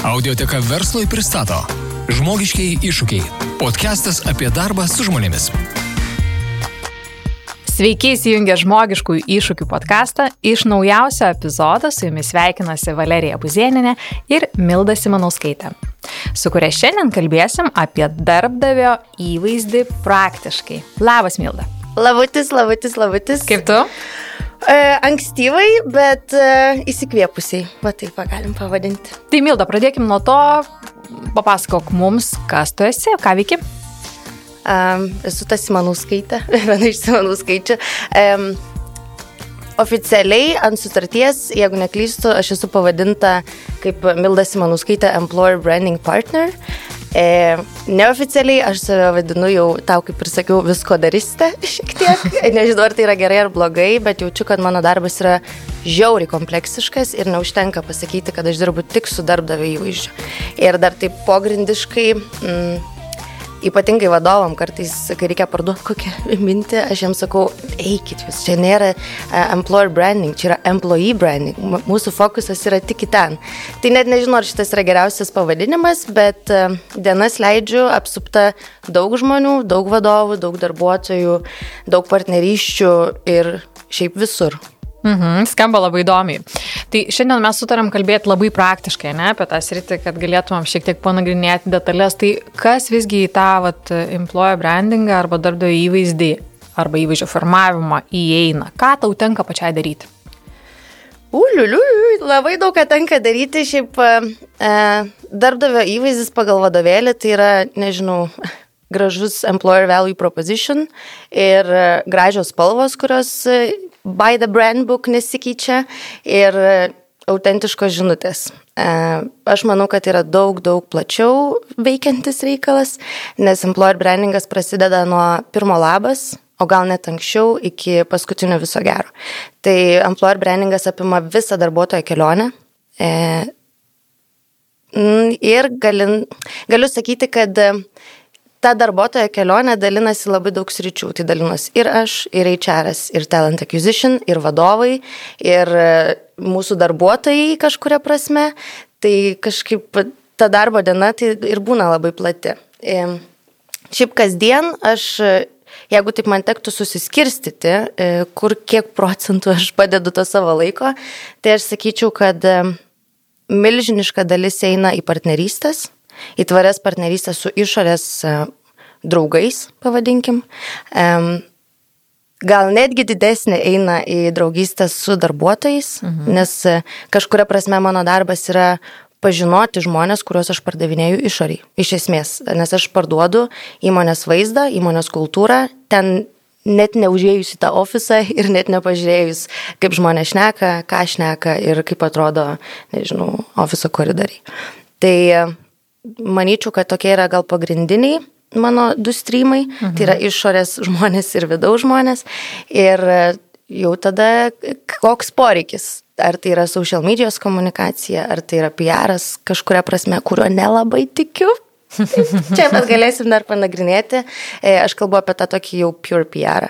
Audioteka verslui pristato Žmogiškiai iššūkiai. Podcastas apie darbą su žmonėmis. Sveiki įsijungę žmogiškųjų iššūkių podcastą. Iš naujausio epizodo su jumis sveikinasi Valerija Buzieninė ir Milda Simanauskaitė, su kuria šiandien kalbėsim apie darbdavio įvaizdį praktiškai. Labas, Milda. Labutis, labutis, labutis. Kaip tu? Ankstyvai, bet e, įsikvėpusiai, va taip galim pavadinti. Tai Milda, pradėkim nuo to, papasakok mums, kas tu esi, ką veiki. Um, esu ta Simanų skaitė, viena iš Simanų skaičių. Um, oficialiai ant sutarties, jeigu neklystu, aš esu pavadinta kaip Milda Simanų skaitė Employer Branding Partner. E, neoficialiai aš save vadinu jau, tau kaip ir sakiau, visko dariste šiek tiek. Nežinau, ar tai yra gerai ar blogai, bet jaučiu, kad mano darbas yra žiauriai kompleksiškas ir neužtenka pasakyti, kad aš dirbu tik su darbdavio įvaizdžiu. Ir dar taip pogrindiškai... Mm, ypatingai vadovam kartais, kai reikia parduoti kokią mintį, aš jiems sakau, eikit jūs, čia nėra uh, employer branding, čia yra employee branding, mūsų fokusas yra tik į ten. Tai net nežinau, ar šitas yra geriausias pavadinimas, bet uh, dienas leidžiu apsupta daug žmonių, daug vadovų, daug darbuotojų, daug partnerysčių ir šiaip visur. Mhm, skamba labai įdomiai. Tai šiandien mes sutarėm kalbėti labai praktiškai, ne, apie tą sritį, kad galėtumėm šiek tiek panagrinėti detalės. Tai kas visgi į tą vat, employer brandingą arba darbdavio įvaizdį arba įvaizdžio formavimą įeina? Ką tau tenka pačiai daryti? Uliuliu, labai daug ką tenka daryti. Šiaip e, darbdavio įvaizdis pagal vadovėlį tai yra, nežinau, gražus employer value proposition ir e, gražios spalvos, kurios e, by the brand book nesikeičia ir autentiškos žinutės. E, aš manau, kad yra daug, daug plačiau veikiantis reikalas, nes employer brandingas prasideda nuo pirmo labas, o gal net anksčiau iki paskutinio viso gero. Tai employer brandingas apima visą darbuotojo kelionę. E, ir galin, galiu sakyti, kad ta darbuotojo kelionė dalinasi labai daug sričių. Tai dalinas ir aš, ir HR, ir Talent Acquisition, ir vadovai, ir e, mūsų darbuotojai kažkuria prasme. Tai kažkaip ta darbo diena tai ir būna labai plati. E, šiaip kasdien aš, jeigu taip man tektų susiskirstyti, e, kur kiek procentų aš padedu to savo laiko, tai aš sakyčiau, kad milžiniška dalis eina į partnerystės į tvarias partnerystės su išorės e, draugais, pavadinkim. Gal netgi didesnė eina į draugystę su darbuotojais, mhm. nes e, kažkuria prasme mano darbas yra pažinoti žmonės, kuriuos aš pardavinėju išoriai. Iš esmės, nes aš parduodu įmonės vaizdą, įmonės kultūrą, ten net neužėjus į tą ofisą ir net nepažiūrėjus, kaip žmonės šneka, ką šneka ir kaip atrodo, nežinau, ofiso koridoriai. Tai manyčiau, kad tokie yra gal pagrindiniai mano du streamai, mhm. tai yra išorės žmonės ir vidaus žmonės. Ir jau tada koks poreikis. Ar tai yra social medijos komunikacija, ar tai yra PR'as kažkuria prasme, kurio nelabai tikiu. Čia mes galėsim dar panagrinėti. E, aš kalbu apie tą tokį jau pure PR.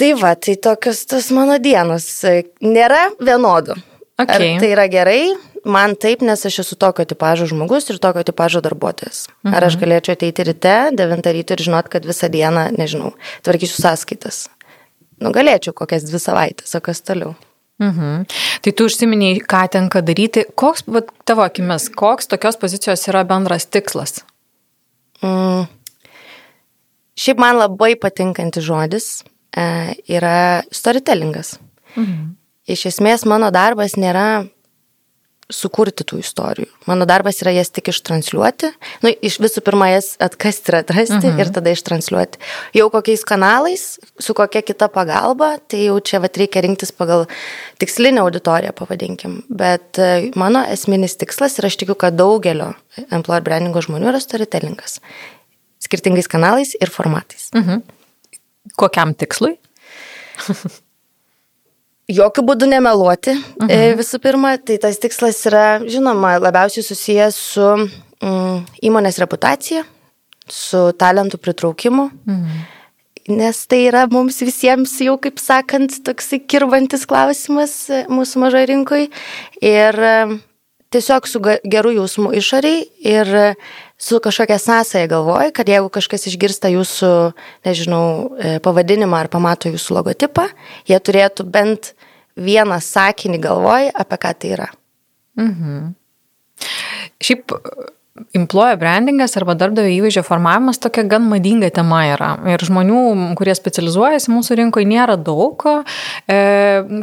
Tai va, tai tokios tos mano dienos. E, nėra vienodų. Okay. Ar tai yra gerai? Man taip, nes aš esu tokio tipožo žmogus ir tokio tipožo darbuotojas. Mhm. Ar aš mhm. galėčiau ateiti ryte, 9 ryto ir žinot, kad visą dieną, nežinau, tvarkysiu sąskaitas. Nu, galėčiau kokias dvi savaitės, o kas toliau. Mhm. Tai tu užsiminiai, ką tenka daryti. Koks, va, tavo akimis, koks tokios pozicijos yra bendras tikslas? Mm. Šiaip man labai patinkantis žodis e, yra storytellingas. Mhm. Iš esmės mano darbas nėra sukurti tų istorijų. Mano darbas yra jas tik ištransliuoti. Nu, iš visų pirma, jas atkasti ir atrasti uh -huh. ir tada ištransliuoti. Jau kokiais kanalais, su kokia kita pagalba, tai jau čia vat, reikia rinktis pagal tikslinę auditoriją, pavadinkim. Bet e, mano esminis tikslas ir aš tikiu, kad daugelio employer brandingo žmonių yra storytellingas. Skirtingais kanalais ir formatais. Uh mhm. -huh. Kokiam tikslui? Jokių būdų nemeluoti e, mhm. visų pirma, tai tas tikslas yra, žinoma, labiausiai susijęs su mm, įmonės reputacija, su talentų pritraukimu, mhm. nes tai yra mums visiems jau, kaip sakant, toksai kirbantis klausimas e, mūsų mažoje rinkoje. Ir e, tiesiog su geru jausmu išoriai ir su kažkokia sąsaja galvoj, kad jeigu kažkas išgirsta jūsų, nežinau, pavadinimą ar pamato jūsų logotipą, jie turėtų bent vieną sakinį galvoj, apie ką tai yra. Šiaip employer brandingas arba darbdavio įvaizdžio formavimas tokia gan madinga tema yra. Ir žmonių, kurie specializuojasi mūsų rinkoje, nėra daug, e,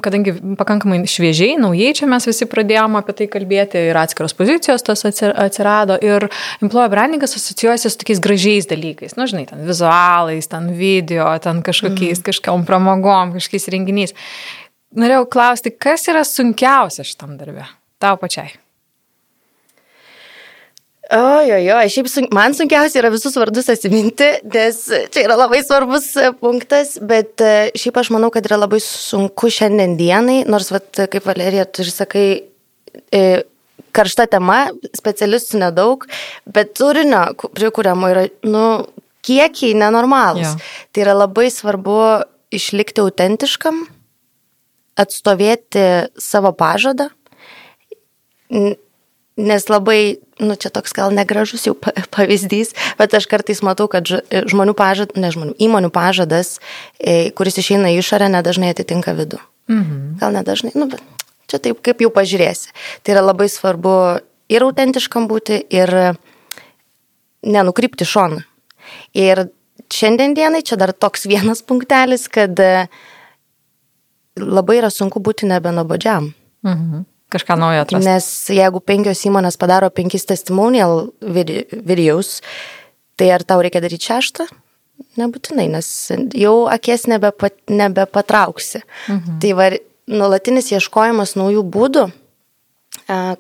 kadangi pakankamai šviežiai, naujai čia mes visi pradėjome apie tai kalbėti ir atskiros pozicijos tas atsi- atsirado. Ir employer brandingas asocijuojasi su tokiais gražiais dalykais. Na, žinai, ten vizualais, ten video, ten kažkokiais, mm. kažkokiam pramogom, kažkokiais renginiais. Norėjau klausti, kas yra sunkiausia šitam darbė? Tau pačiai. Ojojo, šiaip sunk, man sunkiausia yra visus vardus atsiminti, nes čia yra labai svarbus e, punktas, bet e, šiaip aš manau, kad yra labai sunku šiandien dienai, nors, vat, kaip Valerija, tu ir sakai, e, karšta tema, specialistų nedaug, bet turinio prikūriamo yra, nu, kiekiai nenormalūs. Jo. Tai yra labai svarbu išlikti autentiškam, atstovėti savo pažadą, Nes labai, nu čia toks gal negražus jau pa- pavyzdys, bet aš kartais matau, kad žmonių pažadas, ne žmonių, įmonių pažadas, e, kuris išeina į išorę, nedažnai atitinka vidų. Mhm. Gal nedažnai, nu bet čia taip kaip jau pažiūrėsi. Tai yra labai svarbu ir autentiškam būti, ir nenukrypti šoną. Ir šiandien dienai čia dar toks vienas punktelis, kad e, labai yra sunku būti nebenobodžiam. Mhm. Kažką naujo atrasti. Nes jeigu penkios įmonės padaro penkis testimonial vide- videos, tai ar tau reikia daryti šeštą? Nebūtinai, nes jau akies nebepa, nebepatrauksi. Mhm. Tai var, nuolatinis ieškojimas naujų būdų,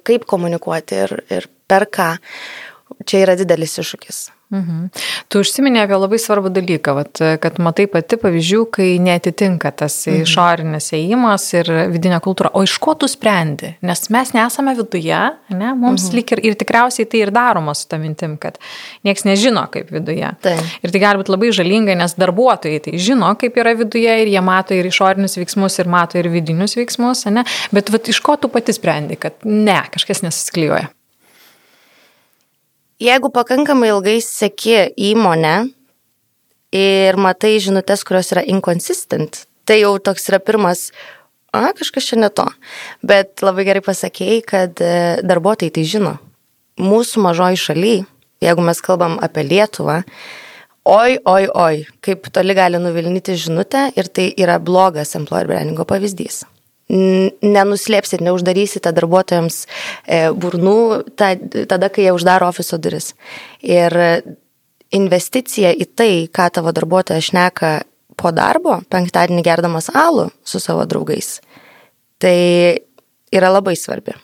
kaip komunikuoti ir, ir per ką, čia yra didelis iššūkis. Mhm. Tu užsiminė apie labai svarbų dalyką, vat, kad matai pati pavyzdžių, kai netitinka tas mhm. išorinis įėjimas ir vidinė kultūra. O iš ko tu sprendi? Nes mes nesame viduje, ne? mums mhm. lik ir, ir tikriausiai tai ir daroma su tą mintim, kad niekas nežino, kaip viduje. Taip. Ir tai gali būti labai žalinga, nes darbuotojai tai žino, kaip yra viduje ir jie mato ir išorinius veiksmus, ir mato ir vidinius veiksmus, ne? bet vat, iš ko tu pati sprendi, kad ne, kažkas nesusiklijuoja. Jeigu pakankamai ilgai seki įmonę ir matai žinutės, kurios yra inconsistent, tai jau toks yra pirmas, a, kažkas čia ne to. Bet labai gerai pasakėjai, kad e, darbuotojai tai žino. Mūsų mažoji šaly, jeigu mes kalbam apie Lietuvą, oi, oi, oi, kaip toli gali nuvilnyti žinutę ir tai yra blogas employer brandingo pavyzdys nenuslėpsit, neuždarysite darbuotojams e, burnų ta, tada, kai jie uždaro ofiso duris. Ir investicija į tai, ką tavo darbuotojas šneka po darbo, penktadienį gerdamas alų su savo draugais, tai yra labai svarbi.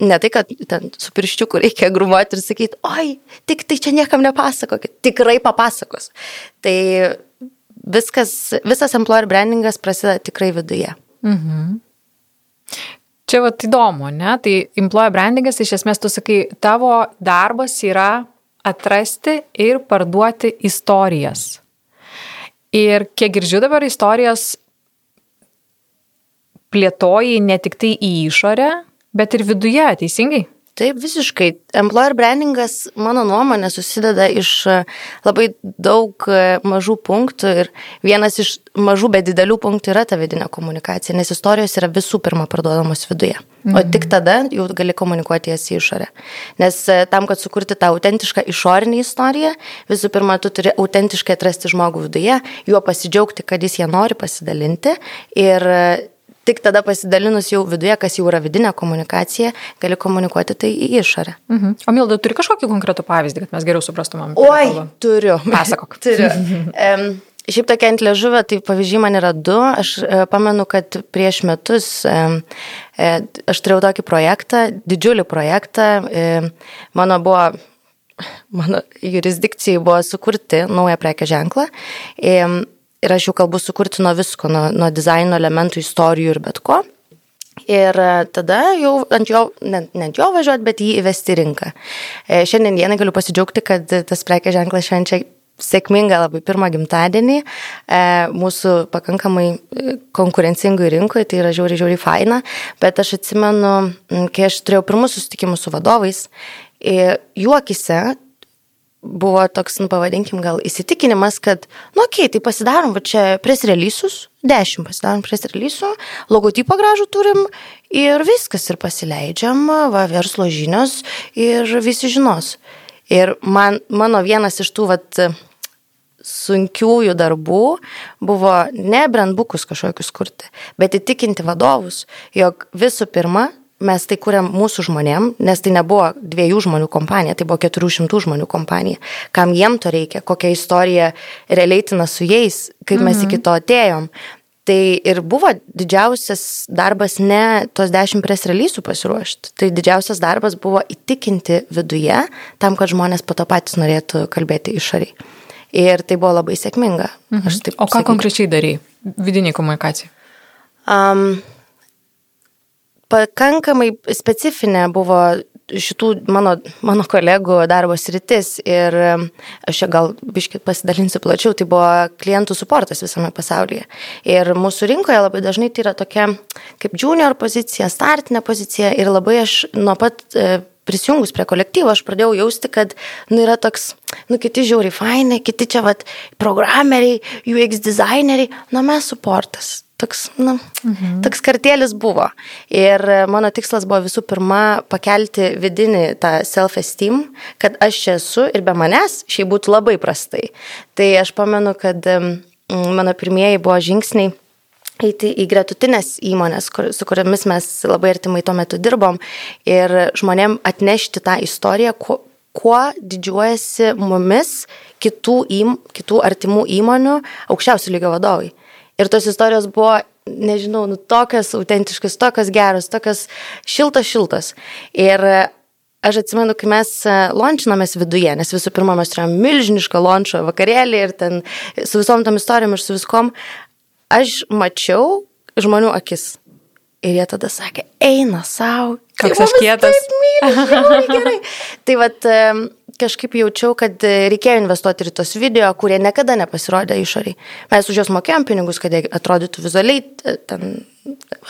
Ne tai, kad ten su pirščiuku reikia grumuoti ir sakyti, oi, tik tai čia niekam nepasakokit, tikrai papasakos. Tai viskas, visas employer brandingas prasideda tikrai viduje. Čia vat įdomu, ne? Tai employer brandingas iš esmės tu sakai, tavo darbas yra atrasti ir parduoti istorijas. Ir kiek girdžiu dabar istorijas plėtoji ne tik tai į išorę, bet ir viduje, teisingai? Taip, visiškai. Employer brandingas, mano nuomonė, susideda iš e, labai daug e, mažų punktų ir vienas iš mažų, bet didelių punktų yra ta vidinė komunikacija, nes istorijos yra visų pirma parduodamos viduje. Mhm. O tik tada jau gali komunikuoti jas į išorę. Nes e, tam, kad sukurti tą autentišką išorinį istoriją, visų pirma, tu turi autentiškai atrasti žmogų viduje, juo pasidžiaugti, kad jis ją nori pasidalinti ir tik tada pasidalinus jau viduje, kas jau yra vidinė komunikacija, gali komunikuoti tai į išorę. Mhm. O Milda, turi kažkokį konkretų pavyzdį, kad mes geriau suprastumėm? Oi, turiu. Pasakok. turiu. Um, šiaip tokia ant liežuvio, tai pavyzdžiai man yra du. Aš e, pamenu, kad prieš metus e, aš turėjau tokį projektą, didžiulį projektą. E, mano buvo, mano jurisdikcijai buvo sukurti naują prekę ženklą. Ir aš jau kalbu sukurti nuo visko, nuo, nuo dizaino elementų, istorijų ir bet ko. Ir e, tada jau ant jo, ne, ne ant jo važiuoti, bet jį įvesti rinką. E, Šiandien dienai galiu pasidžiaugti, kad tas prekės ženklas švenčia sėkmingą labai pirmą gimtadienį e, mūsų pakankamai e, konkurencingui rinkoje, tai yra žiauriai, žiauriai faina, bet aš atsimenu, kai aš turėjau pirmus susitikimus su vadovais, juokise buvo toks, nu, pavadinkim, gal įsitikinimas, kad, nu, okei, okay, tai pasidarom, va čia pres relysus, dešimt pasidarom pres relysų, logotipą gražų turim ir viskas, ir pasileidžiam, va, verslo žinios ir visi žinos. Ir man, mano vienas iš tų, vat, sunkiųjų darbų buvo ne brandbukus kažkokius kurti, bet įtikinti vadovus, jog visų pirma, mes tai kuriam mūsų žmonėm, nes tai nebuvo dviejų žmonių kompanija, tai buvo keturių šimtų žmonių kompanija. Kam jiem to reikia, kokia istorija realiaitina su jais, kaip mes mhm. iki to atėjom. Tai ir buvo didžiausias darbas ne tos dešimt pres releasų pasiruošti. Tai didžiausias darbas buvo įtikinti viduje, tam, kad žmonės po to patys norėtų kalbėti išoriai. Ir tai buvo labai sėkminga. Mhm. o ką sakyčiau. konkrečiai darai vidiniai komunikacijai? Um, pakankamai specifinė buvo šitų mano, mano kolegų darbo sritis ir aš čia gal biškit pasidalinsiu plačiau, tai buvo klientų suportas visame pasaulyje. Ir mūsų rinkoje labai dažnai tai yra tokia kaip junior pozicija, startinė pozicija ir labai aš nuo pat e, prisijungus prie kolektyvo, aš pradėjau jausti, kad, nu, yra toks, nu, kiti žiauri fainai, kiti čia, vat, programeriai, UX designeriai, nu, mes suportas. Toks, nu, mhm. toks kartėlis buvo. Ir mano tikslas buvo visų pirma pakelti vidinį tą self-esteem, kad aš čia esu ir be manęs šiai būtų labai prastai. Tai aš pamenu, kad mano pirmieji buvo žingsniai eiti į gretutinės įmonės, kur, su kuriamis mes labai artimai tuo metu dirbom ir žmonėm atnešti tą istoriją, kuo, kuo didžiuojasi mumis kitų, im, kitų artimų įmonių aukščiausių lygio vadovai. Ir tos istorijos buvo, nežinau, nu, tokios autentiškas, tokios geros, tokios šiltas, šiltas. Ir aš atsimenu, kai mes launčinomės viduje, nes visų pirma mes turėjome milžinišką launčio vakarėlį ir ten su visom tom istorijom ir su viskom, aš mačiau žmonių akis. Ir jie tada sakė, eina savo. Koks aš kietas. Myli, gerai. tai vad kažkaip jaučiau, kad reikėjo investuoti ir tos video, kurie niekada nepasirodė išoriai. Mes už juos mokėjom pinigus, kad jie atrodytų vizualiai ten,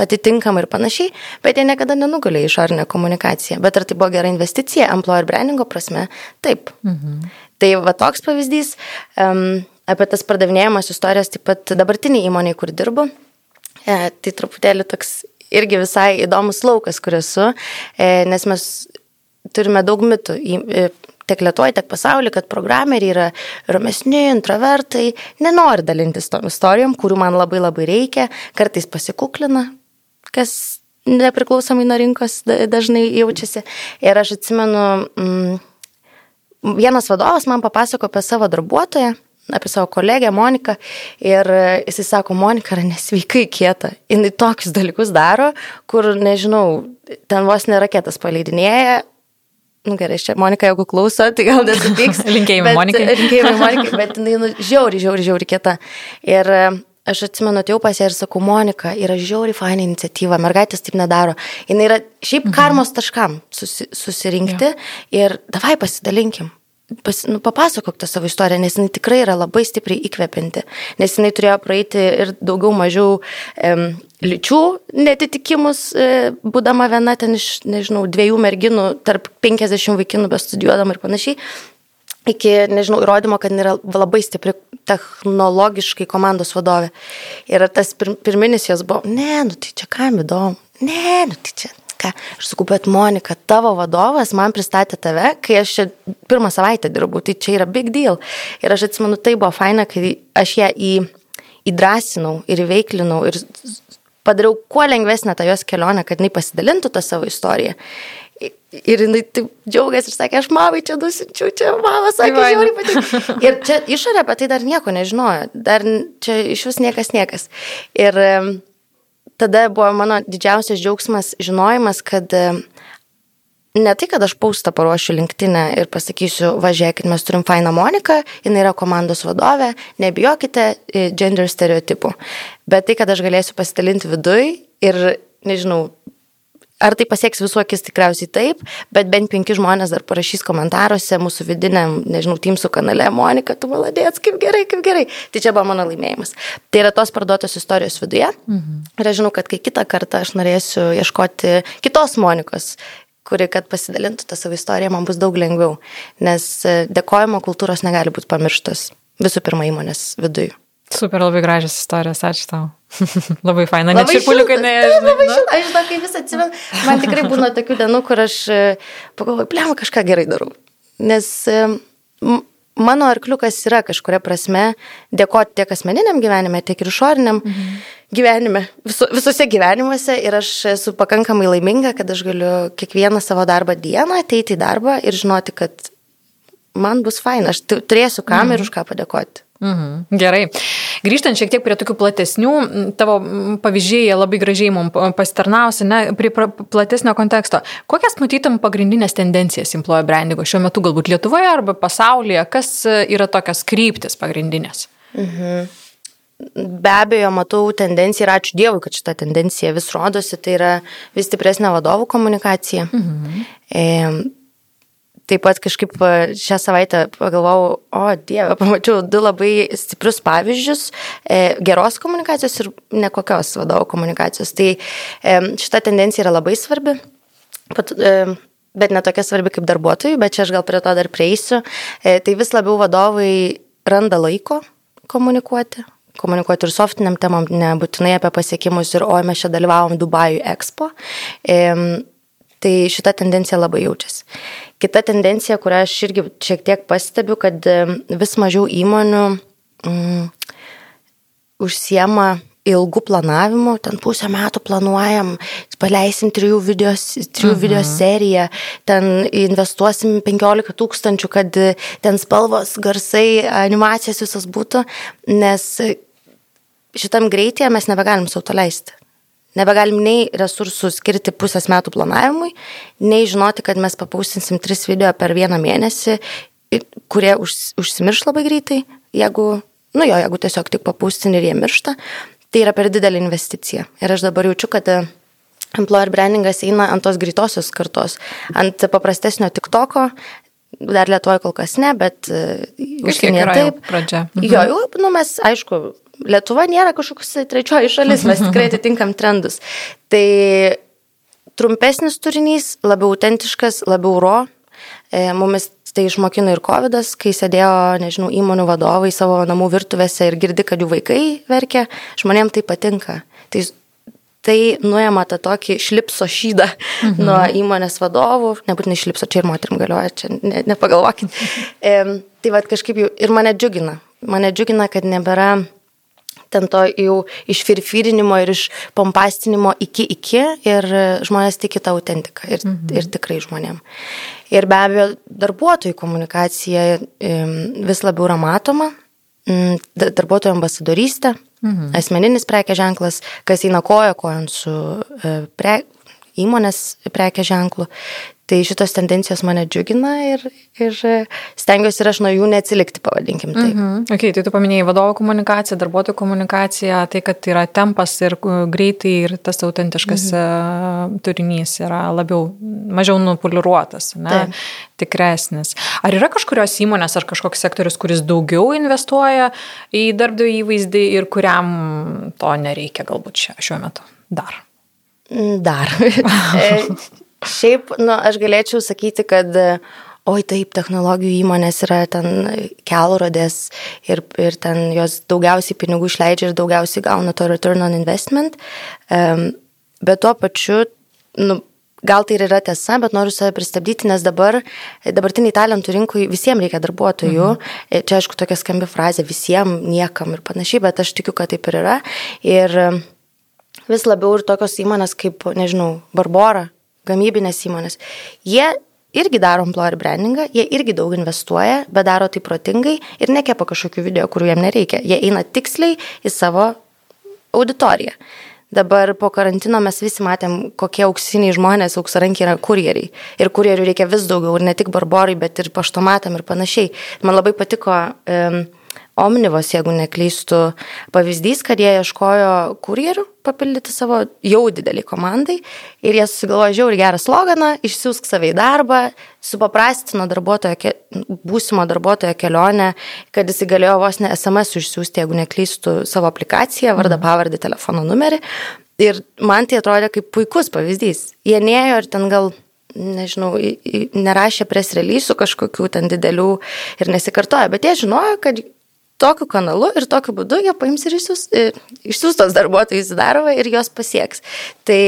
atitinkamai ir panašiai, bet jie niekada nenugalė išorinę komunikaciją. Bet ar tai buvo gera investicija, employer brandingo prasme? Taip. Mhm. Tai va toks pavyzdys. Um, apie tas pardavinėjimas istorijas taip pat dabartiniai įmoniai, kur dirbu. E, tai truputėlį toks irgi visai įdomus laukas, kur esu, e, nes mes turime daug mitų. E, tiek Lietuvoje, tiek pasaulyje, kad programeriai yra ramesni, introvertai, nenori dalintis tom istorijom, kurių man labai labai reikia, kartais pasikuklina, kas nepriklausomai nuo rinkos dažnai jaučiasi. Ir aš atsimenu, mm, vienas vadovas man papasako apie savo darbuotoją, apie savo kolegę Moniką ir jisai sako, Monika yra nesveikai kieta. Jis tokius dalykus daro, kur, nežinau, ten vos ne raketas paleidinėja. Nu gerai, čia Monika, jeigu klauso, tai gal nesupyks. linkėjimai Monikai. Linkėjimai Monikai, bet jinai nu, žiauri, žiauri, žiauri kieta. Ir aš atsimenu, atėjau pas ją ir sakau, Monika, yra žiauri faina iniciatyva, mergaitės taip nedaro. Jis yra šiaip mhm. karmos taškam susi, susirinkti ja. ir davai pasidalinkim pas, nu, papasakok tą savo istoriją, nes jinai tikrai yra labai stipriai įkvepinti, nes jinai turėjo praeiti ir daugiau mažiau um, lyčių netitikimus, e, būdama viena ten iš, nežinau, dviejų merginų tarp 50 vaikinų bestudijuodama ir panašiai. Iki, nežinau, įrodymo, kad yra labai stipri technologiškai komandos vadovė. Ir tas pir, pirminis jos buvo, ne, nu tai čia kam įdomu, ne, nu tai čia ką, aš sakau, bet Monika, tavo vadovas man pristatė tave, kai aš čia pirmą savaitę dirbu, tai čia yra big deal. Ir aš atsimenu, tai buvo faina, kai aš ją į, įdrasinau ir įveiklinau ir padariau kuo lengvesnę tą jos kelionę, kad jinai pasidalintų tą savo istoriją. Ir jinai taip džiaugiasi ir sakė, aš mamai čia nusinčiau, čia mama sakė, žiauriai patinka. Ir čia išorė apie tai dar nieko nežinojo, dar čia iš vis niekas niekas. Ir tada buvo mano didžiausias džiaugsmas žinojimas, kad e, ne tai, kad aš paustą paruošiu linktinę ir pasakysiu, važiuokit, mes turim fainą Moniką, jinai yra komandos vadovė, nebijokite e, gender stereotipų. Bet tai, kad aš galėsiu pasidalinti viduj ir, nežinau, Ar tai pasieks visų akis tikriausiai taip, bet bent penki žmonės dar parašys komentaruose mūsų vidiniam, nežinau, Teamsų kanale, Monika, tu maladės, kaip gerai, kaip gerai. Tai čia buvo mano laimėjimas. Tai yra tos parduotos istorijos viduje. Mhm. Ir aš žinau, kad kai kitą kartą aš norėsiu ieškoti kitos Monikos, kuri, kad pasidalintų tą savo istoriją, man bus daug lengviau. Nes e, dėkojimo kultūros negali būti pamirštas visų pirma įmonės viduje. Super, labai gražios istorijos, ačiū tau. labai faina, net šiurpuliukai ne. Labai šilta, aš žinau, kai vis atsimenu, man tikrai būna tokių dienų, kur aš e, pagalvoju, plėmą kažką gerai darau. Nes e, mano arkliukas yra kažkuria prasme dėkoti tiek asmeniniam gyvenime, tiek ir išoriniam mhm. gyvenime, visu, visose gyvenimuose ir aš esu pakankamai laiminga, kad aš galiu kiekvieną savo darbą dieną ateiti į darbą ir žinoti, kad man bus faina, aš turėsiu kam mhm. ir už ką padėkoti. Mhm. Gerai. Grįžtant šiek tiek prie tokių platesnių, tavo pavyzdžiai labai gražiai mums pasitarnausi, ne, prie platesnio konteksto. Kokias matytum pagrindinės tendencijas employer brandingo šiuo metu galbūt Lietuvoje arba pasaulyje? Kas yra tokios kryptis pagrindinės? Mhm. Be abejo, matau tendenciją ir ačiū Dievui, kad šita tendencija vis rodosi, tai yra vis stipresnė vadovų komunikacija. Mhm. E, Taip pat kažkaip šią savaitę pagalvojau, o Dieve, pamačiau du labai stiprius pavyzdžius e, geros komunikacijos ir nekokios vadovo komunikacijos. Tai e, šita tendencija yra labai svarbi, pat, e, bet netokia svarbi kaip darbuotojai, bet čia aš gal prie to dar prieisiu. E, tai vis labiau vadovai randa laiko komunikuoti, komunikuoti ir softiniam temam, nebūtinai apie pasiekimus ir oi mes čia dalyvavom Dubajų Expo. E, tai šita tendencija labai jaučiasi. Kita tendencija, kurią aš irgi šiek tiek pastebiu, kad vis mažiau įmonių mm, užsiema ilgų planavimų, ten pusę metų planuojam, paleisim trijų video, trijų mhm. video seriją, ten investuosim 15 tūkstančių, kad ten spalvos, garsai, animacijos visas būtų, nes šitam greityje mes nebegalim savo to leisti. Nebegalim nei resursų skirti pusės metų planavimui, nei žinoti, kad mes papausinsim tris video per vieną mėnesį, kurie už, užsimirš labai greitai, jeigu, nu jo, jeigu tiesiog tik papaustin ir jie miršta, tai yra per didelė investicija. Ir aš dabar jaučiu, kad e, employer brandingas eina ant tos greitosios kartos, ant paprastesnio tik toko, dar lietuoju kol kas ne, bet e, užsienyje taip. Pradžia. Mhm. Jo, jau, nu mes, aišku, Lietuva nėra kažkoks trečioji šalis, mes tikrai atitinkam trendus. Tai trumpesnis turinys, labiau autentiškas, labiau ro. E, mumis tai išmokino ir COVID, kai sėdėjo, nežinau, įmonių vadovai savo namų virtuvėse ir girdi, kad jų vaikai verkia, žmonėms tai patinka. Tai, tai nuėma tą tokį šlipso šydą mhm. nuo įmonės vadovų, nebūtinai šlipso, čia ir moterim galioja, čia ne, nepagalvokit. E, tai vad kažkaip jau ir mane džiugina. Mane džiugina, kad nebėra ten to jau iš firfirinimo ir iš pompastinimo iki iki ir žmonės tiki tą autentiką ir, mhm. ir tikrai žmonėm. Ir be abejo, darbuotojų komunikacija vis labiau yra matoma, darbuotojų ambasadorystė, mhm. asmeninis prekė ženklas, kas eina koja kojant su e, pre, įmonės prekė ženklu. Tai šitos tendencijos mane džiugina ir, ir stengiuosi ir aš nuo jų neatsilikti, pavadinkim tai. Mhm. Okay, tai tu paminėjai vadovo komunikaciją, darbuotojų komunikaciją, tai kad yra tempas ir greitai ir tas autentiškas mhm. E, turinys yra labiau, mažiau nupoliruotas, ne, Taip. tikresnis. Ar yra kažkurios įmonės ar kažkoks sektorius, kuris daugiau investuoja į darbdavio įvaizdį ir kuriam to nereikia galbūt šiuo metu dar? Dar. Šiaip, nu, aš galėčiau sakyti, kad oi taip, technologijų įmonės yra ten kelrodės ir, ir ten jos daugiausiai pinigų išleidžia ir daugiausiai gauna to return on investment. Um, bet tuo pačiu, nu, gal tai ir yra tiesa, bet noriu save pristabdyti, nes dabar, dabartiniai talentų rinkui visiems reikia darbuotojų. Mhm. Čia aišku tokia skambi frazė visiems, niekam ir panašiai, bet aš tikiu, kad taip ir yra. Ir vis labiau ir tokios įmonės kaip, nežinau, Barbora gamybinės įmonės, jie irgi daro employer brandingą, jie irgi daug investuoja, bet daro tai protingai ir nekepa kažkokių video, kurių jiem nereikia. Jie eina tiksliai į savo auditoriją. Dabar po karantino mes visi matėm, kokie auksiniai žmonės, auksarankiai yra kurjeriai. Ir kurjerių reikia vis daugiau, ir ne tik barborai, bet ir paštomatam ir panašiai. Man labai patiko um, Omnivos, jeigu neklystų, pavyzdys, kad jie ieškojo kurjerių papildyti savo jau didelį komandai ir jie susigalvojo žiauri gerą sloganą, išsiųsk save į darbą, supaprastino darbuotojo, būsimo darbuotojo kelionę, kad jis galėjo vos ne SMS išsiųsti, jeigu neklystų savo aplikaciją, vardą, mhm. pavardę, telefono numerį. Ir man tai atrodė kaip puikus pavyzdys. Jie neėjo ir ten gal nežinau, nerašė pres releasų kažkokių ten didelių ir nesikartoja, bet jie žinojo, kad tokiu kanalu ir tokiu būdu jie paims ir išsiūs, išsiūs tos darbuotojus į darbą ir jos pasieks. Tai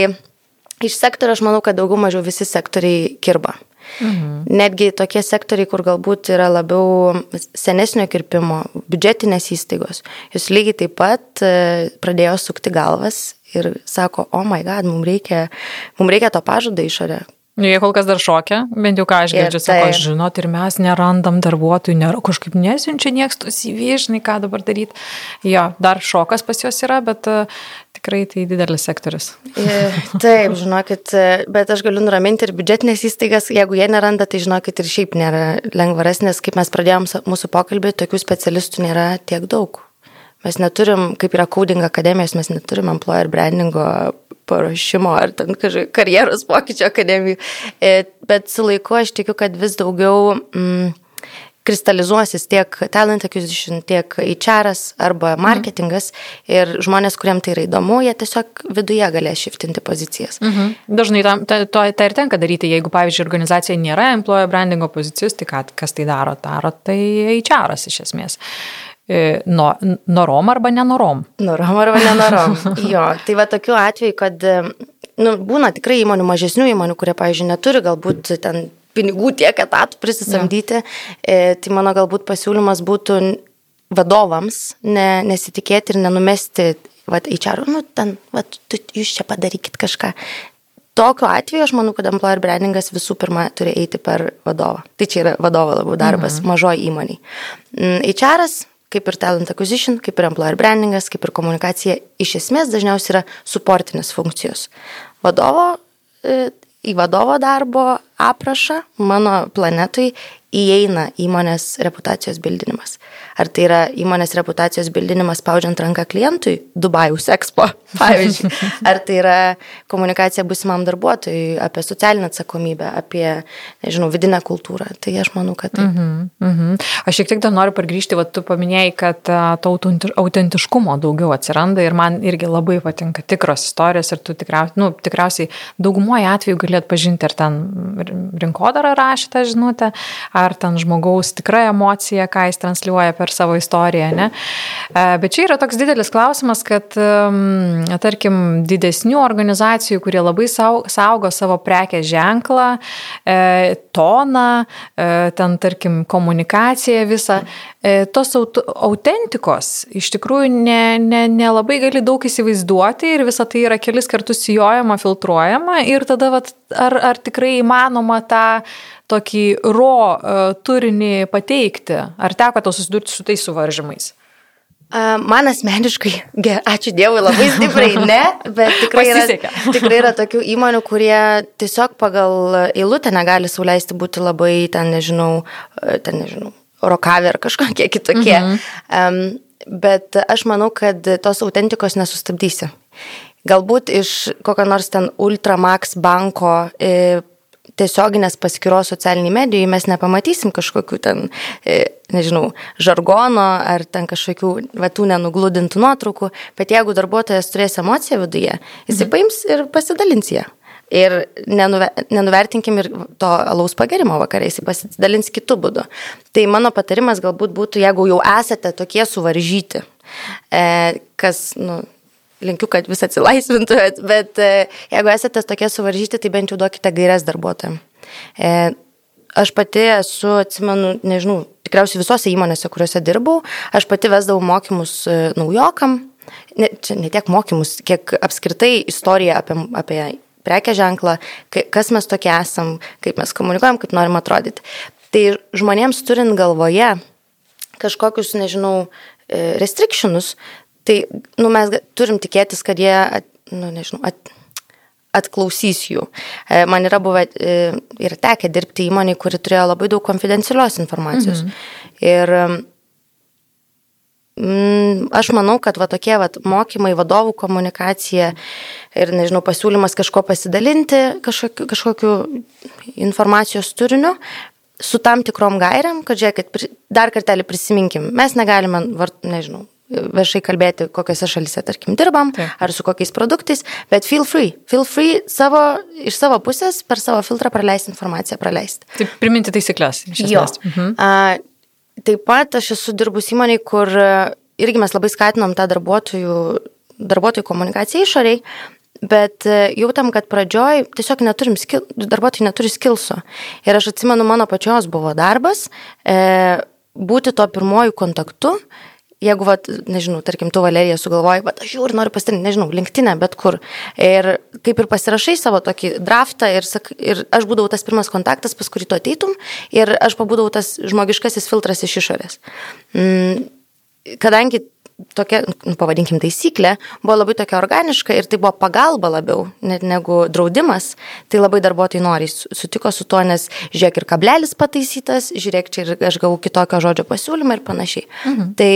iš sektorio aš manau, kad daugiau mažiau visi sektoriai kirba. Mhm. Netgi tokie sektoriai, kur galbūt yra labiau senesnio kirpimo, biudžetinės įstaigos, jūs lygiai taip pat e, pradėjo sukti galvas ir sako, o oh my god, mums reikia, mums reikia to pažado išorę, Nu, jie kol kas dar šokia, bent jau ką aš girdžiu, sako, tai. žinot, ir mes nerandam darbuotojų, nėra, kažkaip nesiunčia nieks tos įvyžnai, ką dabar daryti. Jo, dar šokas pas juos yra, bet uh, tikrai tai didelis sektorius. Taip, žinokit, e, bet aš galiu nuraminti ir biudžetinės įstaigas, jeigu jie neranda, tai žinokit ir šiaip nėra lengvaras, nes kaip mes pradėjom mūsų pokalbį, tokių specialistų nėra tiek daug. Mes neturim, kaip yra coding akademijos, mes neturim employer brandingo paruošimo ar ten karjeros pokyčio akademijų. E, bet su laiku aš tikiu, kad vis daugiau mm, kristalizuosis tiek talent acquisition, tiek HR arba mhm. marketingas mhm. ir žmonės, kuriem tai yra įdomu, jie tiesiog viduje galės šiftinti pozicijas. Mhm. Dažnai tam, ta, to, tai ir tenka daryti, jeigu, pavyzdžiui, organizacija nėra employer brandingo pozicijos, tai ką, kas tai daro? Daro tai HR iš esmės. E, no, norom arba nenorom. Norom arba nenorom. jo, tai va tokiu atveju, kad nu, būna tikrai įmonių, mažesnių įmonių, kurie, pavyzdžiui, neturi galbūt ten pinigų tiek etatų prisisamdyti, ja. e, tai mano galbūt pasiūlymas būtų vadovams ne, nesitikėti ir nenumesti, va, čia, nu, ten, va, tu, jūs čia padarykit kažką. Tokiu atveju aš manau, kad employer brandingas visų pirma turi eiti per vadovą. Tai čia yra vadovo labiau darbas, mhm. mažoji įmoniai. HR kaip ir talent acquisition, kaip ir employer brandingas, kaip ir komunikacija, iš esmės dažniausiai yra suportinės funkcijos. Vadovo, e, į vadovo darbo aprašą mano planetui įeina įmonės reputacijos bildinimas. Ar tai yra įmonės reputacijos bildinimas spaudžiant ranką klientui Dubajaus Expo, pavyzdžiui. Ar tai yra komunikacija busimam darbuotojui apie socialinę atsakomybę, apie, nežinau, vidinę kultūrą. Tai aš manau, kad taip. -hmm, mm -hmm. Aš šiek tiek dar noriu pargrįžti, va, tu paminėjai, kad to autentiškumo daugiau atsiranda ir man irgi labai patinka tikros istorijos ir tu tikriausiai, nu, tikriausiai daugumoje atveju galėt pažinti, ar ten rinkodara rašytą žinutę, ar ten žmogaus tikra emocija, ką jis transliuoja per savo istoriją. Ne? E, bet čia yra toks didelis klausimas, kad, tarkim, didesnių organizacijų, kurie labai saugo savo prekės ženklą, e, toną, e, ten, tarkim, komunikaciją visą, tos autentikos iš tikrųjų nelabai ne, ne gali daug įsivaizduoti ir visa tai yra kelis kartus sijojama, filtruojama ir tada vat, ar, ar tikrai įmanoma tą tokį ro uh, turinį pateikti? Ar teko tau susidurti su tais suvaržymais? Man asmeniškai, ačiū Dievui, labai stipriai ne, bet tikrai yra, tikrai yra tokių įmonių, kurie tiesiog pagal eilutę negali sauliaisti būti labai, ten nežinau, ten nežinau, rokavė ar kažkokie kitokie. Mhm. Um, bet aš manau, kad tos autentikos nesustabdysi. Galbūt iš kokio nors ten Ultramax banko e, tiesioginės paskiros socialiniai medijai mes nepamatysim kažkokių ten, e, nežinau, žargono ar ten kažkokių vatų nenugludintų nuotraukų, bet jeigu darbuotojas turės emociją viduje, jisai mhm. paims ir pasidalins ją. Ir nenuver, nenuvertinkim ir to alaus pagerimo vakarą, jisai pasidalins kitų būdų. Tai mano patarimas galbūt būtų, jeigu jau esate tokie suvaržyti, e, kas, nu, linkiu, kad vis atsilaisvintumėt, bet e, jeigu esate tokie suvaržyti, tai bent jau duokite gairias darbuotojams. E, aš pati esu, atsimenu, nežinau, tikriausiai visose įmonėse, kuriuose dirbau, aš pati vesdavau mokymus e, naujokam, ne, čia ne tiek mokymus, kiek apskritai istoriją apie, apie prekę ženklą, kas mes tokie esam, kaip mes komunikuojam, kaip norim atrodyti. Tai žmonėms turint galvoje kažkokius, nežinau, restrictionus, Tai nu, mes turim tikėtis, kad jie, at, nu, nežinau, at, atklausys jų. E, man yra buvę e, ir tekę dirbti įmonį, kuri turėjo labai daug konfidencialios informacijos. Mhm. Ir mm, aš manau, kad va tokie va mokymai, vadovų komunikacija ir, nežinau, pasiūlymas kažko pasidalinti, kažkokiu, kažkokiu informacijos turiniu, su tam tikrom gairiam, kad žiūrėkit, dar kartelį prisiminkim, mes negalime, vart, nežinau, viešai kalbėti, kokiose šalise, tarkim, dirbam, Taip. ar su kokiais produktais, bet feel free, feel free savo, iš savo pusės per savo filtrą praleisti informaciją, praleisti. Taip, priminti taisyklės. Jo. Mhm. A, Taip pat aš esu dirbus įmoniai, kur e, irgi mes labai skatinom tą darbuotojų, darbuotojų komunikaciją išoriai, bet e, jautam, kad pradžioj tiesiog neturim skil, darbuotojai neturi skilso. Ir aš atsimenu, mano pačios buvo darbas e, būti to pirmojų kontaktu jeigu, vat, nežinau, tarkim, tu Valerija sugalvoji, bet aš jau ir noriu pasidalinti, nežinau, linktinę, bet kur. Ir kaip ir pasirašai savo tokį draftą ir, sak, ir aš būdavau tas pirmas kontaktas, pas kurį tu ateitum ir aš pabūdavau tas žmogiškasis filtras iš išorės. Mm, kadangi tokia, nu, pavadinkim, taisyklė buvo labai tokia organiška ir tai buvo pagalba labiau, net negu draudimas, tai labai darbuotojai noriai sutiko su tuo, nes žiūrėk ir kablelis pataisytas, žiūrėk čia ir aš gavau kitokio žodžio pasiūlymą ir panašiai. Mhm. Tai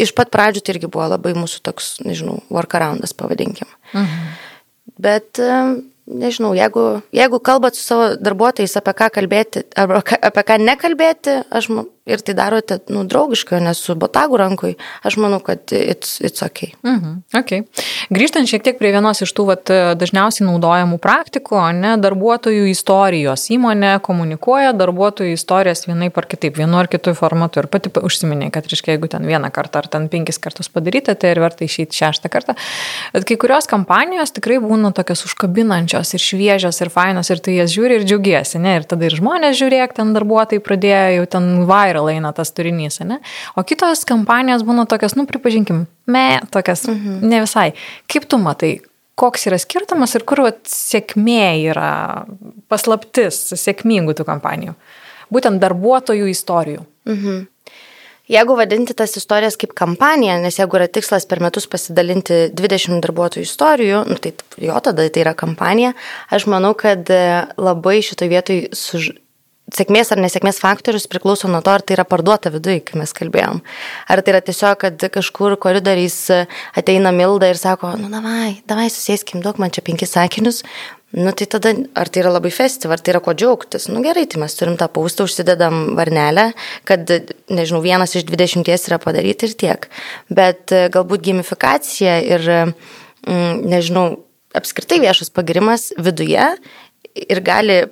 iš pat pradžių tai irgi buvo labai mūsų toks, nežinau, workaroundas, pavadinkim. Mhm. Bet, nežinau, jeigu, jeigu kalbat su savo darbuotojais apie ką kalbėti, arba apie ką nekalbėti, aš ir tai darote, nu, draugiškai, nes su botagu rankui, aš manau, kad it's, it's ok. Mhm, okay. Grįžtant šiek tiek prie vienos iš tų vat, dažniausiai naudojamų praktikų, ne, darbuotojų istorijos. Įmonė komunikuoja darbuotojų istorijas vienaip ar kitaip, vienu ar kitu formatu. Ir pati užsiminė, kad, reiškia, jeigu ten vieną kartą ar ten penkis kartus padaryta, tai ir verta išeiti šeštą kartą. Bet kai kurios kampanijos tikrai būna tokios užkabinančios ir šviežios ir fainos ir tai jas žiūri ir džiaugiesi, ne? Ir tada ir žmonės žiūrėk, ten darbuotojai pradėjo jau ten viral viral eina tas turinys, ne? O kitos kampanijos būna tokios, nu, pripažinkim, me, tokias mhm. ne visai. Kaip tu matai, koks yra skirtumas ir kur vat, sėkmė yra paslaptis sėkmingų tų kampanijų? Būtent darbuotojų istorijų. Mhm. Jeigu vadinti tas istorijas kaip kampaniją, nes jeigu yra tikslas per metus pasidalinti 20 darbuotojų istorijų, nu, tai jo tada tai yra kampanija, aš manau, kad labai šitoje vietoje suž sėkmės ar nesėkmės faktorius priklauso nuo to, ar tai yra parduota viduje, kai mes kalbėjom. Ar tai yra tiesiog, kad kažkur koridoriais ateina Milda ir sako, nu, davai, davai susėskim, duok man čia penkis sakinius. Nu, tai tada, ar tai yra labai festiv, ar tai yra ko džiaugtis? Nu, gerai, tai mes turim tą paustą, užsidedam varnelę, kad, nežinau, vienas iš dvidešimties yra padaryti ir tiek. Bet galbūt gamifikacija ir, mm, nežinau, apskritai viešas pagirimas viduje ir gali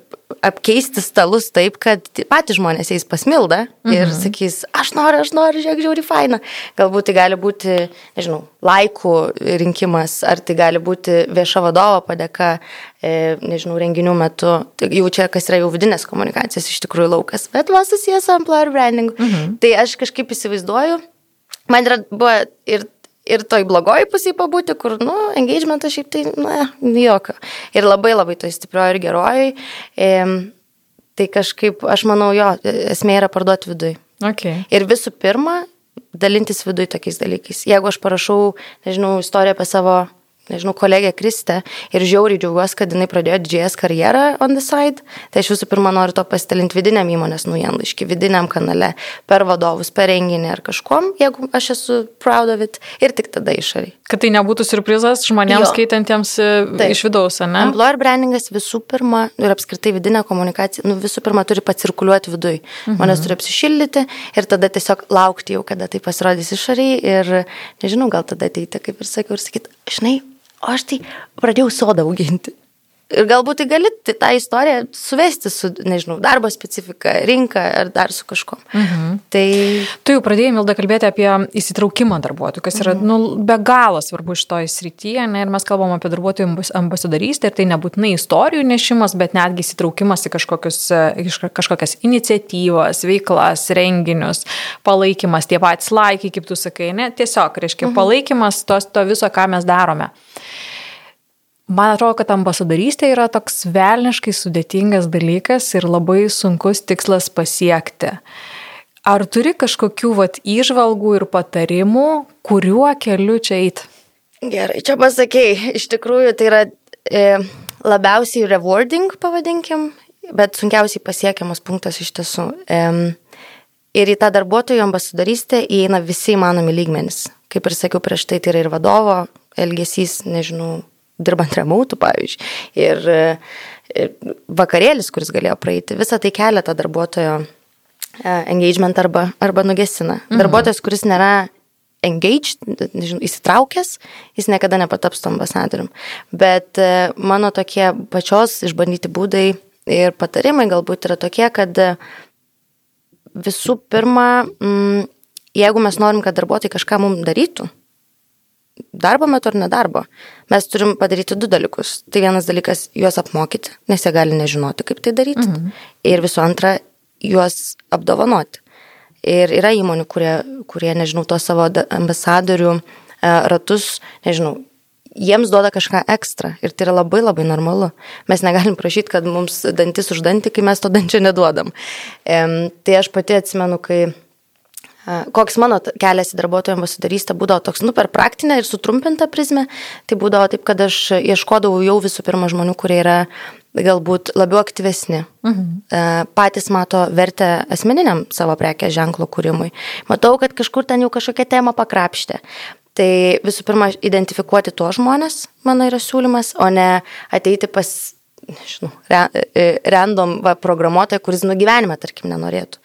apkeisti stalus taip, kad patys žmonės eis pasmilda ir mhm. sakys, aš noriu, aš noriu, žiūrėk, žiūri faina. Galbūt tai gali būti, nežinau, laikų rinkimas, ar tai gali būti vieša vadovo padėka, e, nežinau, renginių metu. Tai jau čia kas yra jau vidinės komunikacijos iš tikrųjų laukas, bet va susijęs su employer brandingu. Mhm. Tai aš kažkaip įsivaizduoju, man yra buvo ir ir toj blogoj pusėje pabūti, kur, nu, engagementas šiaip tai, na, jokio. Ir labai labai toj stiprioji ir geroji. E, tai kažkaip, aš manau, jo, esmė yra parduoti vidui. Okay. Ir visų pirma, dalintis vidui tokiais dalykais. Jeigu aš parašau, nežinau, istoriją apie savo nežinau, kolegė Kristė ir žiauriai džiaugiuosi, kad jinai pradėjo didžiąjas karjerą on the side. Tai aš visų pirma noriu to pasidalinti vidiniam įmonės naujienlaiškį, vidiniam kanale, per vadovus, per renginį ar kažkom, jeigu aš esu proud of it ir tik tada išoriai. Kad tai nebūtų surprizas žmonėms jo. skaitantiems e, Taip. iš vidaus, ne? Employer brandingas visų pirma ir apskritai vidinė komunikacija, nu, visų pirma turi pacirkuliuoti viduje. Mhm. Manęs turi apsišildyti ir tada tiesiog laukti jau, kada tai pasirodys išoriai ir nežinau, gal tada ateiti, kaip ir sakiau, ir sakyti, žinai, o aš tai pradėjau sodą auginti. Ir galbūt tai gali tą istoriją suvesti su, nežinau, darbo specifika, rinka ar dar su kažkuo. Mhm. Tai... Tu jau pradėjai, Milda, kalbėti apie įsitraukimą darbuotojų, kas yra mhm. nu, be galo svarbu iš to įsrityje. Ne? Ir mes kalbam apie darbuotojų ambasadorystę ir tai nebūtinai istorijų nešimas, bet netgi įsitraukimas į kažkokias iniciatyvas, veiklas, renginius, palaikymas, tie patys laikai, kaip tu sakai, ne? Tiesiog, reiškia, mhm. palaikymas tos, to viso, ką mes darome. Man atrodo, kad ambasadorystė yra toks velniškai sudėtingas dalykas ir labai sunkus tikslas pasiekti. Ar turi kažkokių vat, įžvalgų ir patarimų, kuriuo keliu čia eiti? Gerai, čia pasakėjai, iš tikrųjų tai yra e, labiausiai rewarding, pavadinkim, bet sunkiausiai pasiekiamas punktas iš tiesų. E, Ir į tą darbuotojų ambasadorystę įeina visi įmanomi lygmenys. Kaip ir sakiau prieš tai, tai yra ir vadovo elgesys, nežinau, dirbant remautų, pavyzdžiui, ir, ir vakarėlis, kuris galėjo praeiti. Visą tai kelia tą darbuotojo e, engagement arba, arba nugesina. Mhm. Darbuotojas, kuris nėra engaged, nežinau, įsitraukęs, jis niekada nepataps to ambasadorium. Bet e, mano tokie pačios išbandyti būdai ir patarimai galbūt yra tokie, kad visų pirma, mm, jeigu mes norim, kad darbuotojai kažką mums darytų, darbo metu ar nedarbo, mes turim padaryti du dalykus. Tai vienas dalykas - juos apmokyti, nes jie gali nežinoti, kaip tai daryti. Mhm. Ir visų antra, juos apdovanoti. Ir yra įmonių, kurie, kurie nežinau, to savo ambasadorių e, ratus, nežinau, jiems duoda kažką ekstra ir tai yra labai labai normalu. Mes negalim prašyti, kad mums dantis už dantį, kai mes to dančio neduodam. E, tai aš pati atsimenu, kai koks mano kelias į darbuotojų ambasadorystę būdavo toks, nu, per praktinę ir sutrumpintą prizmę, tai būdavo taip, kad aš ieškodavau jau visų pirma žmonių, kurie yra galbūt labiau aktyvesni, mhm. patys mato vertę asmeniniam savo prekės ženklo kūrimui. Matau, kad kažkur ten jau kažkokia tema pakrapštė. Tai visų pirma, identifikuoti tuos žmonės, mano yra siūlymas, o ne ateiti pas, nežinau, e, random va, programuotoją, kuris nugyvenime, tarkim, nenorėtų.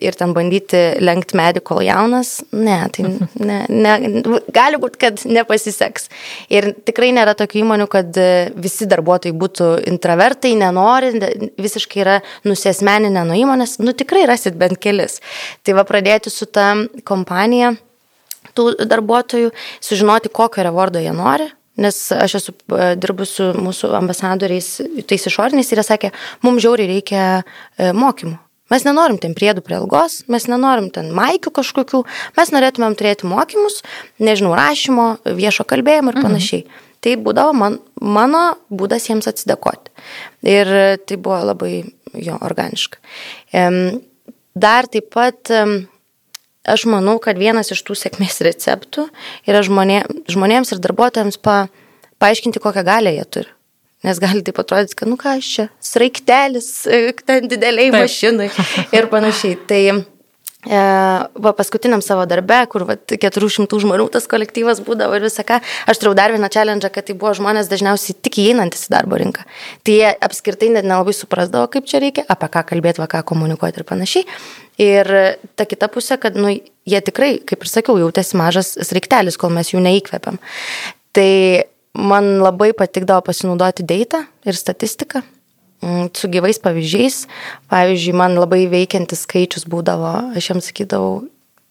Ir ten bandyti lenkti medį, kol jaunas, ne, tai ne, ne, gali būti, kad nepasiseks. Ir tikrai nėra tokių įmonių, kad visi darbuotojai būtų intravertai, nenori, visiškai yra nusiesmeninę nuo įmonės, nu tikrai rasit bent kelis. Tai va pradėti su ta kompanija tų darbuotojų, sužinoti, kokio rewardo jie nori. Nes aš esu e, dirbus su mūsų ambasadoriais, tais išoriniais ir jie sakė, mums žiauriai reikia e, mokymų. Mes nenorim ten priedų prie algos, mes nenorim ten maikių kažkokių, mes norėtumėm turėti mokymus, nežinau, rašymo, viešo kalbėjimo ir mhm. panašiai. Mhm. Tai būdavo man, mano būdas jiems atsidėkoti. Ir tai buvo labai jo organiška. Dar taip pat aš manau, kad vienas iš tų sėkmės receptų yra žmonė, žmonėms ir darbuotojams pa, paaiškinti, kokią galę jie turi. Nes gali taip atrodyti, kad, nu ką aš čia, sraigtelis, ten dideliai taip. mašinai ir panašiai. Tai E, va, paskutiniam savo darbe, kur va, 400 žmonių tas kolektyvas būdavo ir visą ką, aš turėjau dar vieną challenge, kad tai buvo žmonės dažniausiai tik įeinantis į darbo rinką. Tai jie apskritai net nelabai suprasdavo, kaip čia reikia, apie ką kalbėti, va, ką komunikuoti ir panašiai. Ir ta kita pusė, kad nu, jie tikrai, kaip ir sakiau, jautėsi mažas sraigtelis, kol mes jų neįkvėpiam. Tai man labai patikdavo pasinaudoti data ir statistiką Mm, su gyvais pavyzdžiais. Pavyzdžiui, man labai veikiantis skaičius būdavo, aš jiems sakydavau,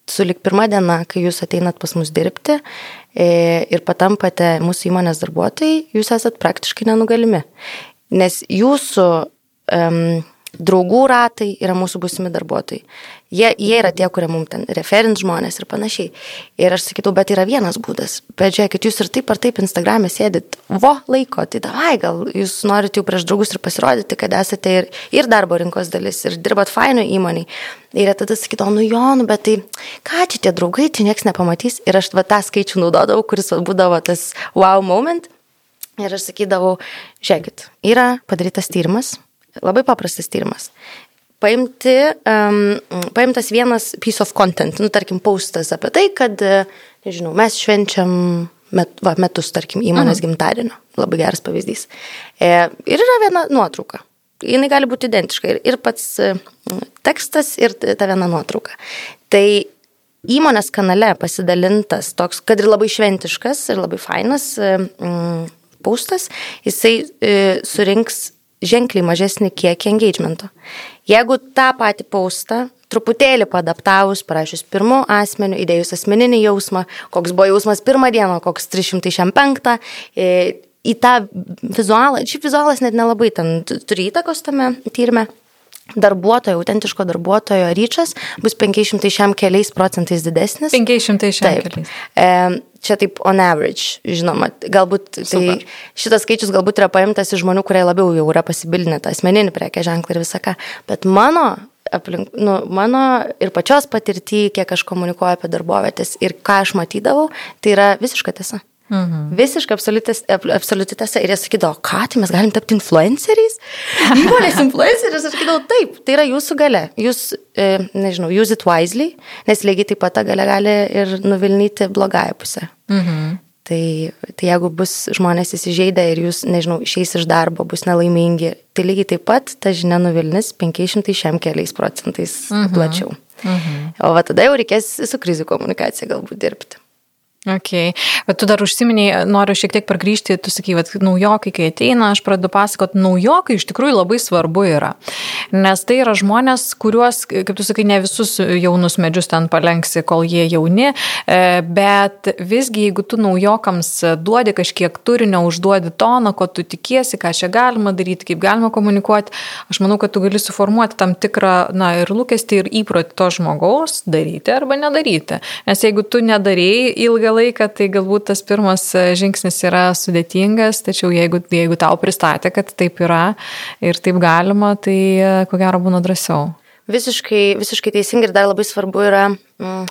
sulik pirmą dieną, kai jūs ateinat pas mus dirbti e, ir patampate mūsų įmonės darbuotojai, jūs esat praktiškai nenugalimi. Nes jūsų um, draugų ratai yra mūsų būsimi darbuotojai. Jie, jie yra tie, kurie mums ten referint žmonės ir panašiai. Ir aš sakytų, bet yra vienas būdas. Bet žiūrėkit, jūs ir taip ar taip Instagram'e sėdit, vo laiko, tai davai, gal jūs norite jau prieš draugus ir pasirodyti, kad esate ir, ir darbo rinkos dalis, ir dirbat faino įmoniai. Ir tada sakytų, nu jo, nu bet tai ką čia tie draugai, čia niekas nepamatys. Ir aš va, tą skaičių naudodavau, kuris va, būdavo tas wow moment. Ir aš sakydavau, žiūrėkit, yra padarytas tyrimas, Labai paprastas tyrimas. Paimti, um, paimtas vienas piece of content, nu, tarkim, paustas apie tai, kad, nežinau, mes švenčiam met, va, metus, tarkim, įmonės mhm. gimtadienio. Labai geras pavyzdys. E, ir yra viena nuotrauka. Jis gali būti identiška. Ir, ir pats e, tekstas, ir ta viena nuotrauka. Tai įmonės kanale pasidalintas toks, kad ir labai šventiškas ir labai fainas mm, paustas, jisai e, surinks ženkliai mažesnį kiekį engagemento. Jeigu tą patį paustą truputėlį padaptavus, parašius pirmų asmenių, įdėjus asmeninį jausmą, koks buvo jausmas pirmą dieną, koks 305, e, į tą vizualą, šiaip vizualas net nelabai ten turi įtakos tame tyrime, darbuotojo, autentiško darbuotojo ryčas bus 500 šiam keliais procentais didesnis. 500 šiam taip. keliais. E, čia taip on average, žinoma, galbūt tai Super. šitas skaičius galbūt yra paimtas iš žmonių, kurie labiau jau yra pasibilinę tą asmeninį prekę ženklą ir visą ką. Bet mano aplink, nu, mano ir pačios patirtį, kiek aš komunikuoju apie darbovietės ir ką aš matydavau, tai yra visiška tiesa. Mhm. Visiškai absoliuti tiesa. Ir jie sakydavo, ką, tai mes galim tapti influenceriais? Įmonės influenceris, aš sakydavau, taip, tai yra jūsų gale. Jūs, e, nežinau, use it wisely, nes lygiai taip pat ta gale gali ir nuvilnyti blogąją pusę. Mhm. Tai, tai jeigu bus žmonės įsižeidę ir jūs, nežinau, išeis iš darbo, bus nelaimingi, tai lygiai taip pat ta žinia nuvilnis 500 šiam keliais procentais mhm. plačiau. Mhm. O va tada jau reikės su krizių komunikacija galbūt dirbti. Ok, bet tu dar užsiminiai, noriu šiek tiek pargrįžti, tu sakai, kad naujokai, kai ateina, aš pradedu pasakoti, naujokai iš tikrųjų labai svarbu yra. Nes tai yra žmonės, kuriuos, kaip tu sakai, ne visus jaunus medžius ten palenksi, kol jie jauni, e, bet visgi, jeigu tu naujokams duodi kažkiek turinio, užduodi toną, ko tu tikiesi, ką čia galima daryti, kaip galima komunikuoti, aš manau, kad tu gali suformuoti tam tikrą, na, ir lūkestį, ir įprotį to žmogaus daryti arba nedaryti. Nes jeigu tu nedarėjai ilgą ilgą laiką, tai galbūt tas pirmas e, žingsnis yra sudėtingas, tačiau jeigu, jeigu tau pristatė, kad taip yra ir taip galima, tai e, ko gero būna drąsiau. Visiškai, visiškai teisingai ir dar labai svarbu yra mm,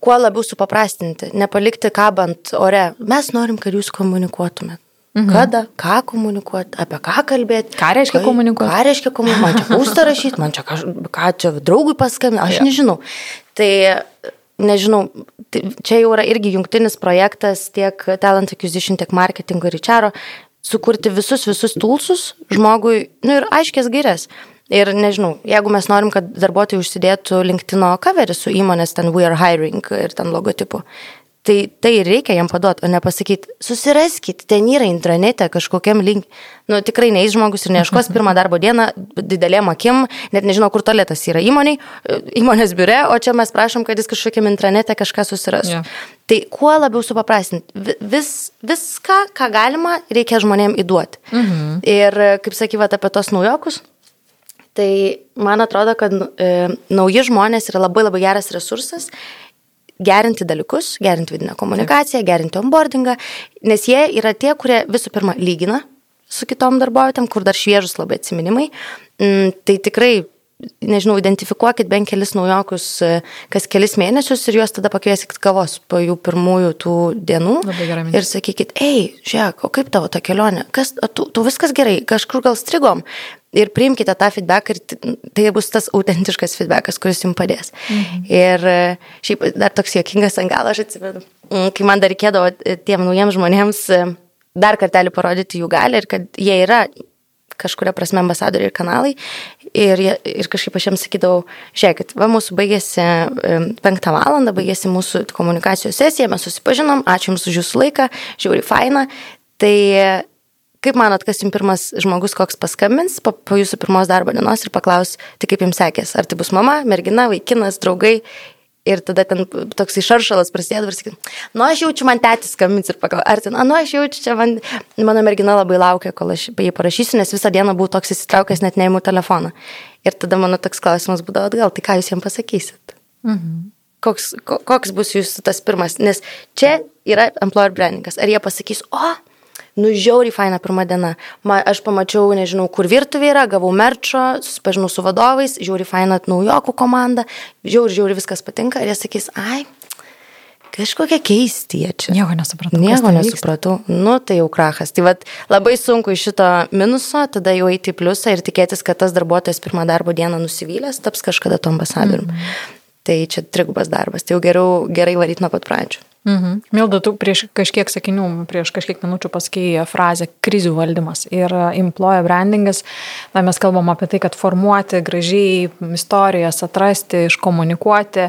kuo labiau supaprastinti, nepalikti kabant ore. Mes norim, kad jūs komunikuotumėte. Mhm. Kada, ką komunikuoti, apie ką kalbėti. Ką reiškia komunikuoti? Ką reiškia komunikuoti, man čia būstą rašyti, man čia ką, ką čia draugui paskambinti, aš ja. nežinau. Tai nežinau, tai čia jau yra irgi jungtinis projektas tiek Talent Acquisition, tiek marketingo ir HR, sukurti visus, visus tulsus žmogui, nu ir aiškės gairias. Ir nežinau, jeigu mes norim, kad darbuotojai užsidėtų LinkedIn coverį su įmonės ten We are hiring ir ten logotipu, Tai tai reikia jam paduoti, o ne pasakyti, susiraskit, ten yra intranete kažkokiam link. Nu, tikrai neįs žmogus ir neieškos pirmą darbo dieną didelėm akim, net nežino, kur tolėtas yra įmoniai, įmonės biure, o čia mes prašom, kad jis kažkokiam intranete kažką susirastų. Yeah. Tai kuo labiau supaprastinti, vis, viską, ką galima, reikia žmonėm įduoti. Mhm. Ir kaip sakyvat apie tos naujokus, tai man atrodo, kad e, nauji žmonės yra labai labai geras resursas gerinti dalykus, gerinti vidinę komunikaciją, gerinti onboardingą, nes jie yra tie, kurie visų pirma lygina su kitom darbuotojam, kur dar šviežus labai atsiminimai. Mm, tai tikrai nežinau, identifikuokit bent kelis naujokus kas kelis mėnesius ir juos tada pakvieskit kavos po jų pirmųjų tų dienų. Ir sakykit, ei, žiūrėk, o kaip tavo ta kelionė, kas, tu, tu viskas gerai, kažkur gal strigom, ir priimkite tą feedback ir tai bus tas autentiškas feedbackas, kuris jums padės. Mhm. Ir e, šiaip dar toks juokingas ant galo, aš atsimenu, kai man dar reikėdavo e, tiem naujiems žmonėms e, dar kartelį parodyti jų galę ir kad jie yra kažkuria prasme ambasadoriai ir kanalai. Ir, ir kažkaip aš jiems sakydavau, žiūrėkit, va mūsų baigėsi penktą valandą, baigėsi mūsų komunikacijos sesija, mes susipažinom, ačiū Jums už Jūsų laiką, žiūri faina. Tai Kaip manot, kas jums pirmas žmogus, koks paskambins po, po jūsų pirmos darbo dienos ir paklaus, tai kaip jums sekės? Ar tai bus mama, mergina, vaikinas, draugai? Ir tada ten toks išaršalas prasidėjo ir sakė, nu aš jaučiu, man tėtis skambins ir paklaus, ar ten, nu aš jaučiu, čia man, mano mergina labai laukia, kol aš jį parašysiu, nes visą dieną buvau toks įsitraukęs, net neįmu telefoną. Ir tada mano toks klausimas būdavo atgal, tai ką jūs jiems pasakysit? Mhm. Koks, koks bus jūsų tas pirmas, nes čia yra employer brandingas. Ar jie pasakys, o, nu žiauriai faina pirma diena. Ma, aš pamačiau, nežinau, kur virtuvė yra, gavau merčio, susipažinau su vadovais, žiauriai faina naujokų komanda, žiauriai, žiauriai viskas patinka ir jie sakys, ai, kažkokie keistiečiai. Nieko nesupratau. Nieko nesupratau. Nu, tai jau krachas. Tai vad labai sunku iš šito minuso, tada jau eiti į pliusą ir tikėtis, kad tas darbuotojas pirmą darbo dieną nusivylęs taps kažkada to ambasadoriumi. Mm. Tai čia trigubas darbas. Tai jau geriau, gerai varyti nuo pat pradžių. Mhm. Milda, tu prieš kažkiek sakinių, prieš kažkiek minučių pasakėjai frazę krizių valdymas ir employer brandingas. Na, mes kalbam apie tai, kad formuoti gražiai istorijas, atrasti, iškomunikuoti.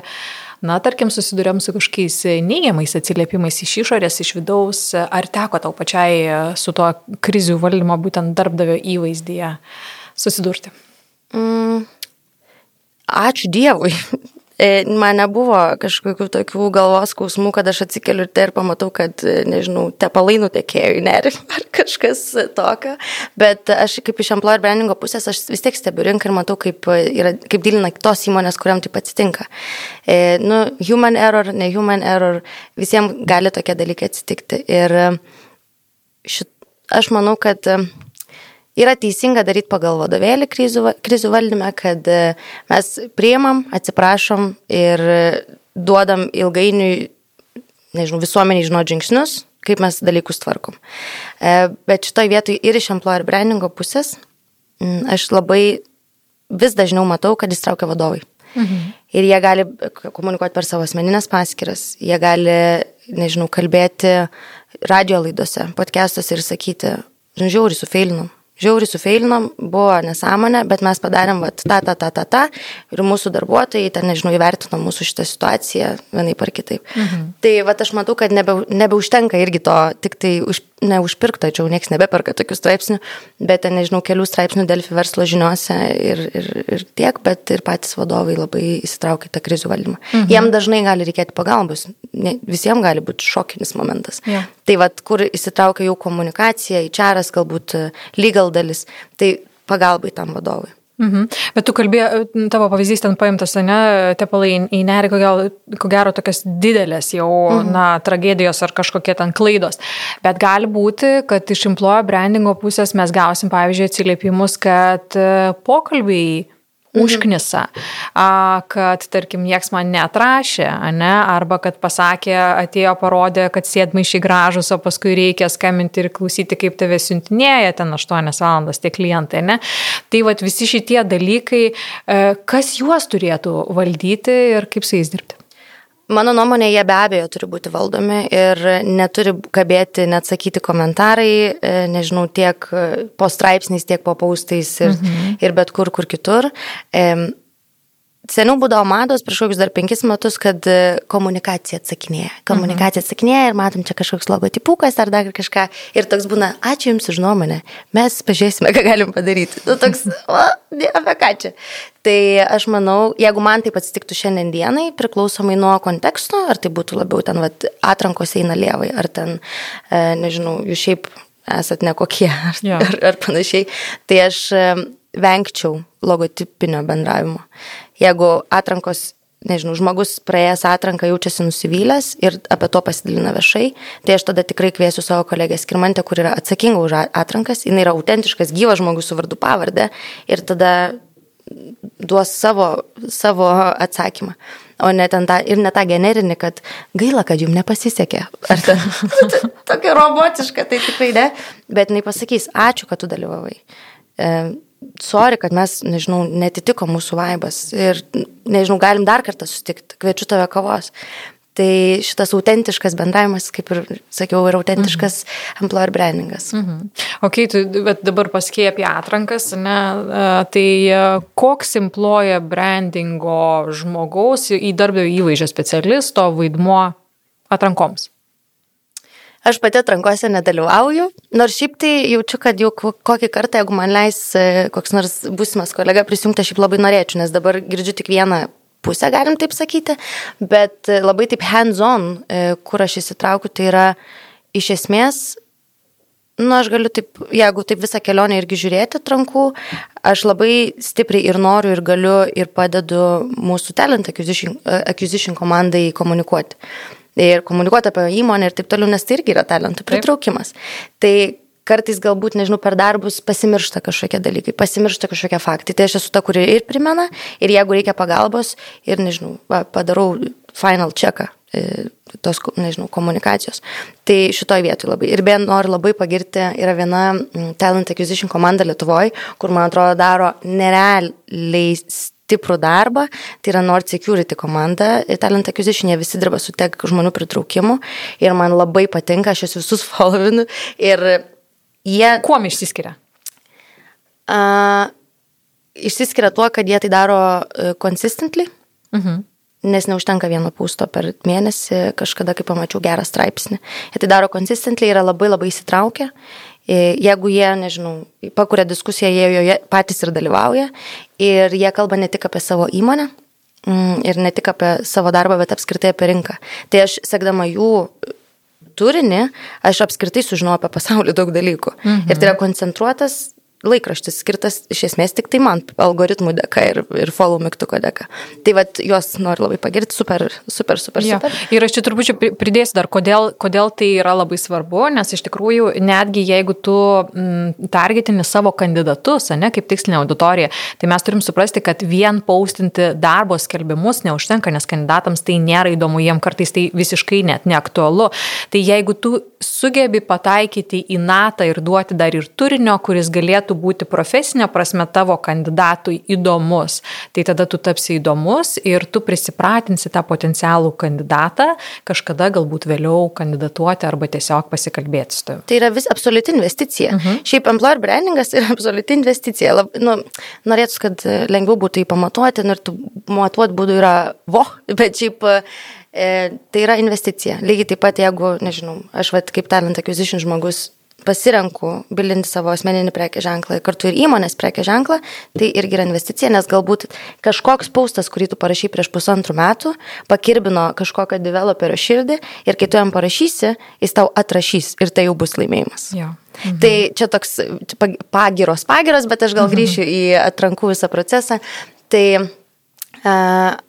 Na, tarkim, susidurėm su kažkokiais neigiamais atsiliepimais iš išorės, iš vidaus. Ar teko tau pačiai su tuo krizių valdymo būtent darbdavio įvaizdyje susidurti? Mm, ačiū Dievui. E, man nebuvo kažkokių tokių galvos skausmų, kad aš atsikeliu ir tai ir pamatau, kad, e, nežinau, tepalai nutekėjo į nerimą ar kažkas tokio. Bet aš kaip iš employer brandingo pusės, aš vis tiek stebiu rinką ir matau, kaip, e, yra, kaip dylina tos įmonės, kuriam taip atsitinka. E, nu, human error, ne human error, visiems gali tokie dalykai atsitikti. Ir šit, aš manau, kad yra teisinga daryti pagal vadovėlį krizių, krizių valdyme, kad e, mes priimam, atsiprašom ir duodam ilgainiui, nežinau, visuomeniai žinot žingsnius, kaip mes dalykus tvarkom. E, bet šitoje vietoje ir iš employer brandingo pusės aš labai vis dažniau matau, kad įstraukia vadovai. Mhm. Ir jie gali komunikuoti per savo asmeninės paskiras, jie gali, nežinau, kalbėti radio laidose, podcastuose ir sakyti, žinau, žiauri sufeilinom, žiauri sufeilinom, buvo nesąmonė, bet mes padarėm vat, ta, ta, ta, ta, ta ir mūsų darbuotojai ten, nežinau, įvertino mūsų šitą situaciją vienai par kitaip. Mhm. Tai vat, aš matau, kad nebe, nebeužtenka irgi to, tik tai už, neužpirkta, čia jau niekas nebeperka tokių straipsnių, bet ten, nežinau, kelių straipsnių Delfi verslo žiniuose ir, ir, ir tiek, bet ir patys vadovai labai įsitraukia į tą krizių valdymą. Mhm. Jiem dažnai gali reikėti pagalbos, ne, visiems gali būti šokinis momentas. Ja. Tai vad, kur įsitraukia jau komunikacija, į čaras, galbūt legal dalis, tai pagalbai tam vadovui. Mhm. Bet tu kalbėjai, tavo pavyzdys ten paimtas, ne, tepalai į nerį, ko, gal, ko gero tokias didelės jau, mhm. na, tragedijos ar kažkokie ten klaidos. Bet gali būti, kad iš employer brandingo pusės mes gausim, pavyzdžiui, atsiliepimus, kad e, pokalbiai. Užknisa, kad, tarkim, nieks man neatrašė, ne, arba kad pasakė, atėjo, parodė, kad sėdmaišiai gražus, o paskui reikia skambinti ir klausyti, kaip tave siuntinėja ten 8 valandas tie klientai, ne. Tai vad visi šitie dalykai, e, kas juos turėtų valdyti ir kaip su jais dirbti. Mano nuomonė, jie be abejo turi būti valdomi ir neturi kabėti, net sakyti komentarai, e, nežinau, tiek po straipsniais, tiek po paustais ir, mhm. ir bet kur, kur kitur. Seniau būdavo mados prieš kokius dar penkis metus, kad e, komunikacija atsakinėja. Komunikacija atsakinėja ir matom čia kažkoks logotipukas ar dar kažką. Ir toks būna, ačiū Jums už nuomonę, mes pažiūrėsime, ką galim padaryti. Nu, toks, o, apie ką čia. Tai aš manau, jeigu man taip atsitiktų šiandien dienai, priklausomai nuo konteksto, ar tai būtų labiau ten vat, atrankos eina lievai, ar ten, e, nežinau, jūs šiaip esat nekokie, ar, ja. ar, ar panašiai, tai aš e, vengčiau logotipinio bendravimo. Jeigu atrankos, nežinau, žmogus praėjęs atranką jaučiasi nusivylęs ir apie to pasidalina viešai, tai aš tada tikrai kviesiu savo kolegę Skirmantę, kur yra atsakinga už atrankas, jinai yra autentiškas, gyvas žmogus su vardu pavardė ir tada duos savo, savo atsakymą. O ne ten tą, ir ne tą generinį, kad gaila, kad jums nepasisekė. Ar ten tokia robotiška, tai tikrai ne. Bet jinai pasakys, ačiū, kad tu dalyvavai. E, sorry, kad mes, nežinau, netitiko mūsų vaibas ir, nežinau, galim dar kartą susitikti, kviečiu tave kavos. Tai šitas autentiškas bendravimas, kaip ir sakiau, yra autentiškas mhm. employer brandingas. Mhm. Ok, tu dabar pasakėjai apie atrankas, ne? tai koks employer brandingo žmogaus į darbdavio įvaizdžio specialisto vaidmuo atrankoms? Aš pati atrankose nedalyvauju, nors šiaip tai jaučiu, kad jau kokį kartą, jeigu man leis e, koks nors būsimas kolega prisijungti, aš šiaip labai norėčiau, nes dabar girdžiu tik vieną pusę, galim taip sakyti, bet e, labai taip hands-on, e, kur aš įsitraukiu, tai yra iš esmės nu, aš galiu taip, jeigu taip visą kelionę irgi žiūrėti atrankų, aš labai stipriai ir noriu, ir galiu, ir padedu mūsų talent acquisition, acquisition komandai komunikuoti ir komunikuoti apie įmonę ir taip toliau, nes tai irgi yra talentų pritraukimas. Taip. Tai kartais galbūt, nežinau, per darbus pasimiršta kažkokie dalykai, pasimiršta kažkokie faktai. Tai aš esu ta, kuri ir primena, ir jeigu reikia pagalbos, ir, nežinau, va, padarau final checką e, tos, nežinau, komunikacijos. Tai šitoje vietoje labai. Ir beje, noriu labai pagirti, yra viena Talent Acquisition komanda Lietuvoje, kur, man atrodo, daro nerealiai stiprų darbą, tai yra Nord Security komanda, Talent Acquisition, jie visi dirba su tech žmonių pritraukimu ir man labai patinka, aš juos visus followinu ir jie... Kuom išsiskiria? Uh, išsiskiria tuo, kad jie tai daro uh, consistently. Mhm. nes neužtenka vieno pūsto per mėnesį, kažkada, kai pamačiau gerą straipsnį. Jie tai daro consistently, yra labai labai įsitraukę E, jeigu jie, nežinau, pakuria diskusiją, jie joje patys ir dalyvauja ir jie kalba ne tik apie savo įmonę mm, ir ne tik apie savo darbą, bet apskritai apie rinką. Tai aš, sekdama jų turinį, aš apskritai sužinau apie pasaulį daug dalykų. Mhm. Ir tai yra koncentruotas laikraštis skirtas iš esmės tik tai man, algoritmų dėka ir, ir follow mygtuko dėka. Tai vad juos noriu labai pagirti, super, super, super, Jo. super. Ir aš čia turbūt pridėsiu dar, kodėl, kodėl tai yra labai svarbu, nes iš tikrųjų netgi jeigu tu mm, targetini savo kandidatus, ne, kaip tikslinė auditorija, tai mes turim suprasti, kad vien paustinti darbo skelbimus neužtenka, nes kandidatams tai nėra įdomu, jiem kartais tai visiškai net neaktualu. Tai jeigu tu sugebi pataikyti į natą ir duoti dar ir turinio, kuris galėtų būti profesinė prasme tavo kandidatui įdomus, tai tada tu tapsi įdomus ir tu prisipratinsi tą potencialų kandidatą kažkada galbūt vėliau kandidatuoti arba tiesiog pasikalbėti su tavimi. Tai yra vis absoliuti investicija. Mhm. Šiaip employer brandingas yra absoliuti investicija. Lab, nu, norėtų, kad e, lengviau būtų jį pamatuoti, nu, ir tų matuoti būdų yra vo, bet šiaip e, tai yra investicija. Lygiai taip pat, jeigu, nežinau, aš vat, kaip talent acquisition žmogus pasirenku bilinti savo asmeninį prekį ženklą, kartu ir įmonės prekį ženklą, tai irgi yra investicija, nes galbūt kažkoks paustas, kurį tu parašy prieš pusantrų metų, pakirbino kažkokio developerio širdį ir kai tu jam parašysi, jis tau atrašys ir tai jau bus laimėjimas. Jo. Mhm. Tai čia toks pagiros, pagiros, bet aš gal grįšiu į atrankų visą procesą. Tai uh,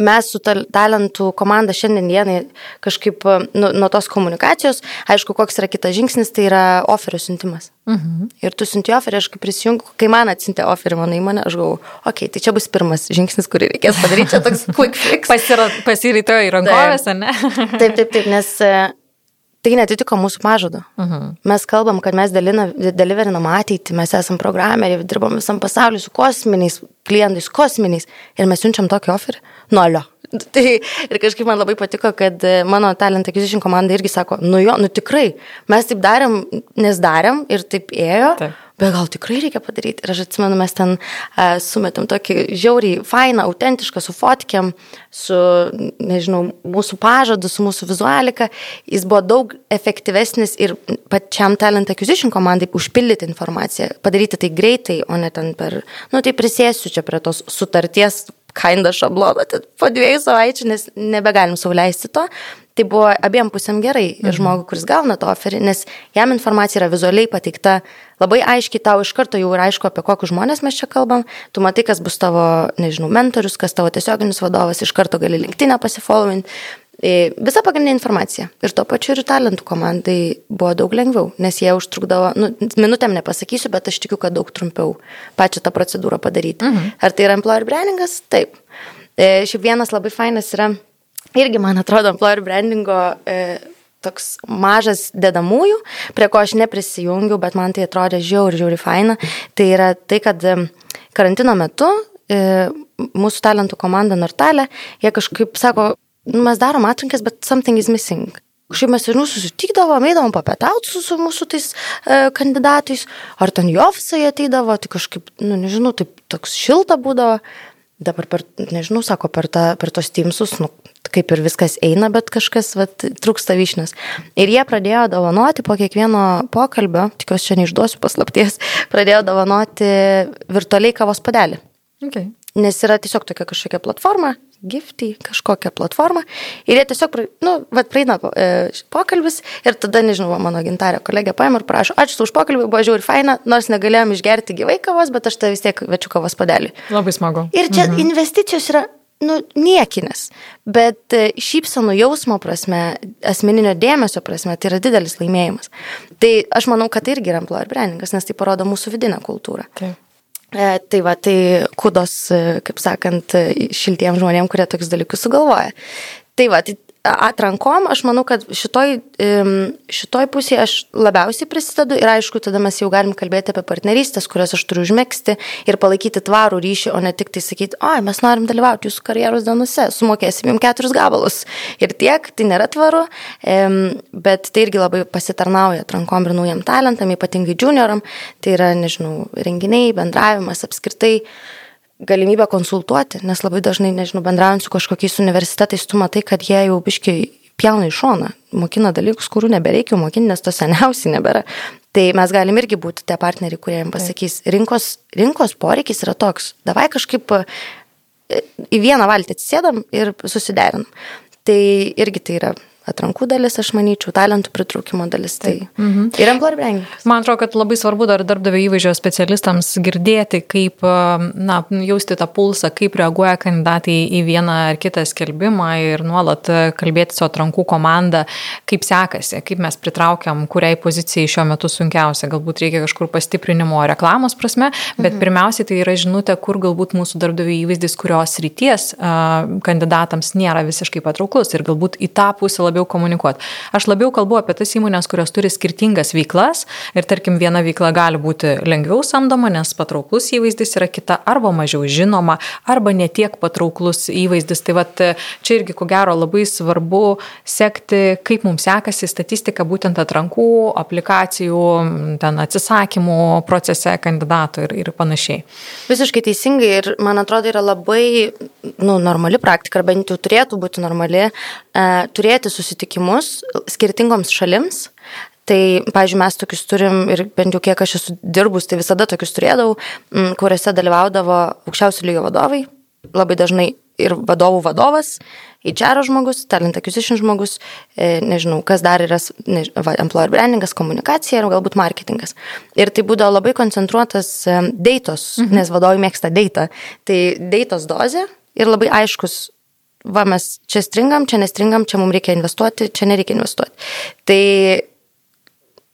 mes su tal- talentų komanda šiandien dienai kažkaip e, nu, nuo tos komunikacijos, aišku, koks yra kitas žingsnis, tai yra oferio siuntimas. Mhm. Ir tu siunti oferį, aš kaip prisijungiu, kai man atsintė oferį mano įmonė, aš galvoju, okei, okay, tai čia bus pirmas žingsnis, kurį reikės padaryti, čia toks quick fix. Pasirito į rankovės, ar ne? Taip, taip, taip, nes e, tai netitiko mūsų pažado. Uh Mhm. -huh. Mes kalbam, kad mes dalina- deliverinam ateitį, mes esam programeriai, dirbam visam pasauliu su kosminiais klientais, kosminiais ir mes siunčiam tokį oferį. Nolio. Tai ir kažkaip man labai patiko, kad e, mano talent acquisition komanda irgi sako, nu jo, nu tikrai, mes taip darėm, nes darėm ir taip ėjo. Taip. Bet gal tikrai reikia padaryti. Ir aš atsimenu, mes ten uh, sumetam tokį žiauriai fainą, autentišką, su fotkėm, su, nežinau, mūsų pažadu, su mūsų vizualika. Jis buvo daug efektyvesnis ir pačiam talent acquisition komandai užpildyti informaciją, padaryti tai greitai, o ne ten per, nu tai prisėsiu čia prie tos sutarties kinda šablono, tai po dviejų savaičių, nes nebegalim sauliaisti to. Tai buvo abiem pusėm gerai ir žmogui, kuris gauna to oferį, nes jam informacija yra vizualiai pateikta, labai aiškiai tau iš karto jau yra aišku, apie kokius žmonės mes čia kalbam, tu matai, kas bus tavo, nežinau, mentorius, kas tavo tiesioginis vadovas, iš karto gali linktinę pasifollowinti. Visa pagrindinė informacija. Ir tuo pačiu ir talentų komandai buvo daug lengviau, nes jie užtrukdavo, nu, minutėm nepasakysiu, bet aš tikiu, kad daug trumpiau pačią tą procedūrą padaryti. Mhm. Ar tai yra employer brandingas? Taip. E, šiaip vienas labai fainas yra, irgi man atrodo, employer brandingo e, toks mažas dedamųjų, prie ko aš neprisijungiau, bet man tai atrodė žiauri, žiauri faina. Tai yra tai, kad e, karantino metu e, mūsų talentų komanda Nortalė, jie kažkaip sako, "Nu, mes darom atrinkės, bet something is missing. Kažkaip mes ir mūsų sutikdavom, eidavom papietauti su, su mūsų tais e, kandidatais, ar ten jų ofisai ateidavo, tai kažkaip, nu nežinau, taip toks šilta būdavo. Dabar per, nežinau, sako, per, tą, per tos timsus, nu, kaip ir viskas eina, bet kažkas, vat, trūksta vyšnius. Ir jie pradėjo dovanoti po kiekvieno pokalbio, tikiuosi čia neišduosiu paslapties, pradėjo dovanoti virtualiai kavos padelį. Okay. Nes yra tiesiog tokia kažkokia platforma, gifty, kažkokia platforma. Ir jie tiesiog, nu, vad praeina e, pokalbis ir tada, nežinau, mano gintarė kolegė paima ir prašo, ačiū už pokalbį, buvo žiūri faina, nors negalėjom išgerti gyvai kavos, bet aš tai vis tiek večiu kavos padelį. Labai smagu. Ir čia mhm. investicijos yra, nu, niekinės, bet e, šypsenų jausmo prasme, asmeninio dėmesio prasme, tai yra didelis laimėjimas. Tai aš manau, kad tai irgi yra employer brandingas, nes tai parodo mūsų vidinę kultūrą. Taip. E, tai va, tai kudos, e, kaip sakant, e, šiltiem žmonėm, kurie tokius dalykus sugalvoja. Tai va, tai atrankom, aš manau, kad šitoj, šitoj pusėje aš labiausiai prisidedu ir aišku, tada mes jau galim kalbėti apie partnerystės, kurias aš turiu užmėgsti ir palaikyti tvarų ryšį, o ne tik tai sakyti, oi, mes norim dalyvauti jūsų karjeros dienose, sumokėsim jums keturis gabalus. Ir tiek, tai nėra tvaru, bet tai irgi labai pasitarnauja atrankom ir naujam talentam, ypatingai junioram, tai yra, nežinau, renginiai, bendravimas apskritai galimybę konsultuoti, nes labai dažnai, nežinau, bendraujant su kažkokiais universitetais, tu matai, kad jie jau biškiai pjauna į šoną, mokina dalykus, kurių nebereikia mokinti, nes to seniausiai nebėra. Tai mes galim irgi būti tie partneriai, kurie jiems pasakys, rinkos, rinkos poreikis yra toks, davai kažkaip e, į vieną valtį atsisėdam ir susiderinam. Tai irgi tai yra atrankų dalis, aš manyčiau, talentų pritraukimo dalis. Tai mhm. ir employer branding. Man atrodo, kad labai svarbu dar darbdavio įvaizdžio specialistams girdėti, kaip, na, jausti tą pulsą, kaip reaguoja kandidatai į vieną ar kitą skelbimą ir nuolat kalbėti su atrankų komanda, kaip sekasi, kaip mes pritraukiam, kuriai pozicijai šiuo metu sunkiausia. Galbūt reikia kažkur pastiprinimo reklamos prasme, bet mhm. pirmiausiai tai yra žinutė, kur galbūt mūsų darbdavio įvaizdis, kurios ryties kandidatams nėra visiškai patrauklus ir galbūt į tą pusę labiau komunikuoti. Aš labiau kalbu apie tas įmonės, kurios turi skirtingas veiklas ir tarkim viena veikla gali būti lengviau samdoma, nes patrauklus įvaizdis yra kita arba mažiau žinoma, arba netiek patrauklus įvaizdis. Tai vat, čia irgi ko gero labai svarbu sekti, kaip mums sekasi statistika būtent atrankų, aplikacijų, ten atsisakymų procese kandidatų ir, ir panašiai. Visiškai teisingai ir man atrodo yra labai nu, normali praktika, ar bent jau turėtų būti normali, e, turėti susitikimus skirtingoms šalims. Tai, pavyzdžiui, mes tokius turim ir bent jau kiek aš esu dirbus, tai visada tokius turėdavau, kuriuose dalyvaudavo aukščiausių lygio vadovai, labai dažnai ir vadovų vadovas, HR žmogus, talent acquisition žmogus, e, nežinau, kas dar yra než, va, employer brandingas, komunikacija ir galbūt marketingas. Ir tai būdavo labai koncentruotas e, deitos, mhm. nes vadovai mėgsta deitą. Tai deitos dozė ir labai aiškus va mes čia stringam, čia nestringam, čia mums reikia investuoti, čia nereikia investuoti. Tai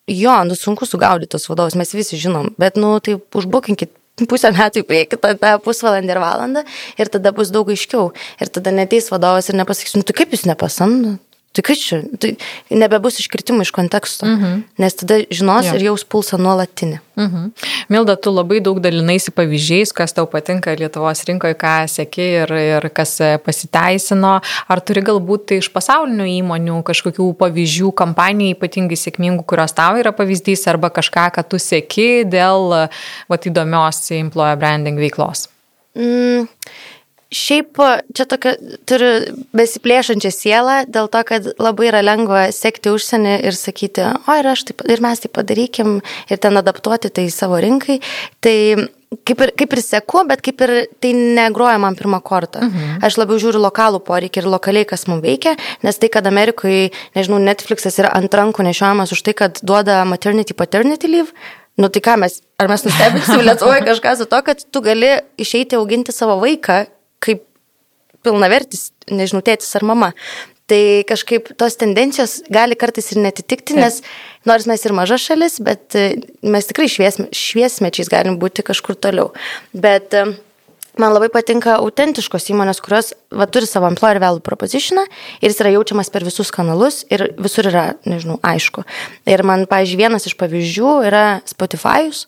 jo, nu sunku sugaudyti tos vadovus, mes visi žinom, bet, nu, tai užbukinkit pusę metų į priekį, tada pusvalandį ir valandą ir tada bus daug aiškiau. Ir tada neteis vadovas ir nepasakys, nu tai kaip jūs nepasamdo? Tai kas čia? Tai nebebus iškritimų iš konteksto, mm -hmm. nes tada žinos ja. ir jaus pulsą nuolatinį. Mm -hmm. Milda, tu labai daug dalinaisi pavyzdžiais, kas tau patinka Lietuvos rinkoje, ką sėki ir, ir kas pasiteisino. Ar turi galbūt tai iš pasaulinių įmonių kažkokių pavyzdžių, kampanijų ypatingai sėkmingų, kurios tau yra pavyzdys, arba kažką, ką tu sėki dėl vat, įdomios employer branding veiklos? Mm. Šiaip čia tokia turiu besiplėšančią sielą dėl to, kad labai yra lengva sekti užsienį ir sakyti, o ir, taip, ir mes tai padarykim ir ten adaptuoti tai savo rinkai. Tai kaip ir, kaip ir seku, bet kaip ir tai negroja man pirmą kartą. Mhm. Aš labiau žiūriu lokalų poreikį ir lokaliai, kas mums veikia, nes tai, kad Amerikoje, nežinau, Netflixas yra ant rankų nešiojamas už tai, kad duoda maternity paternity leave, Nu tai ką mes, ar mes nustebinsim Lietuvoje kažką su to, kad tu gali išeiti auginti savo vaiką pilnavertis, nežinau, tėtis ar mama. Tai kažkaip tos tendencijos gali kartais ir netitikti, nes nors mes ir maža šalis, bet e, mes tikrai šviesme, šviesmečiais galim būti kažkur toliau. Bet e, man labai patinka autentiškos įmonės, kurios va, turi savo employer value propositioną ir jis yra jaučiamas per visus kanalus ir visur yra, nežinau, aišku. Ir man, pavyzdžiui, vienas iš pavyzdžių yra Spotify'us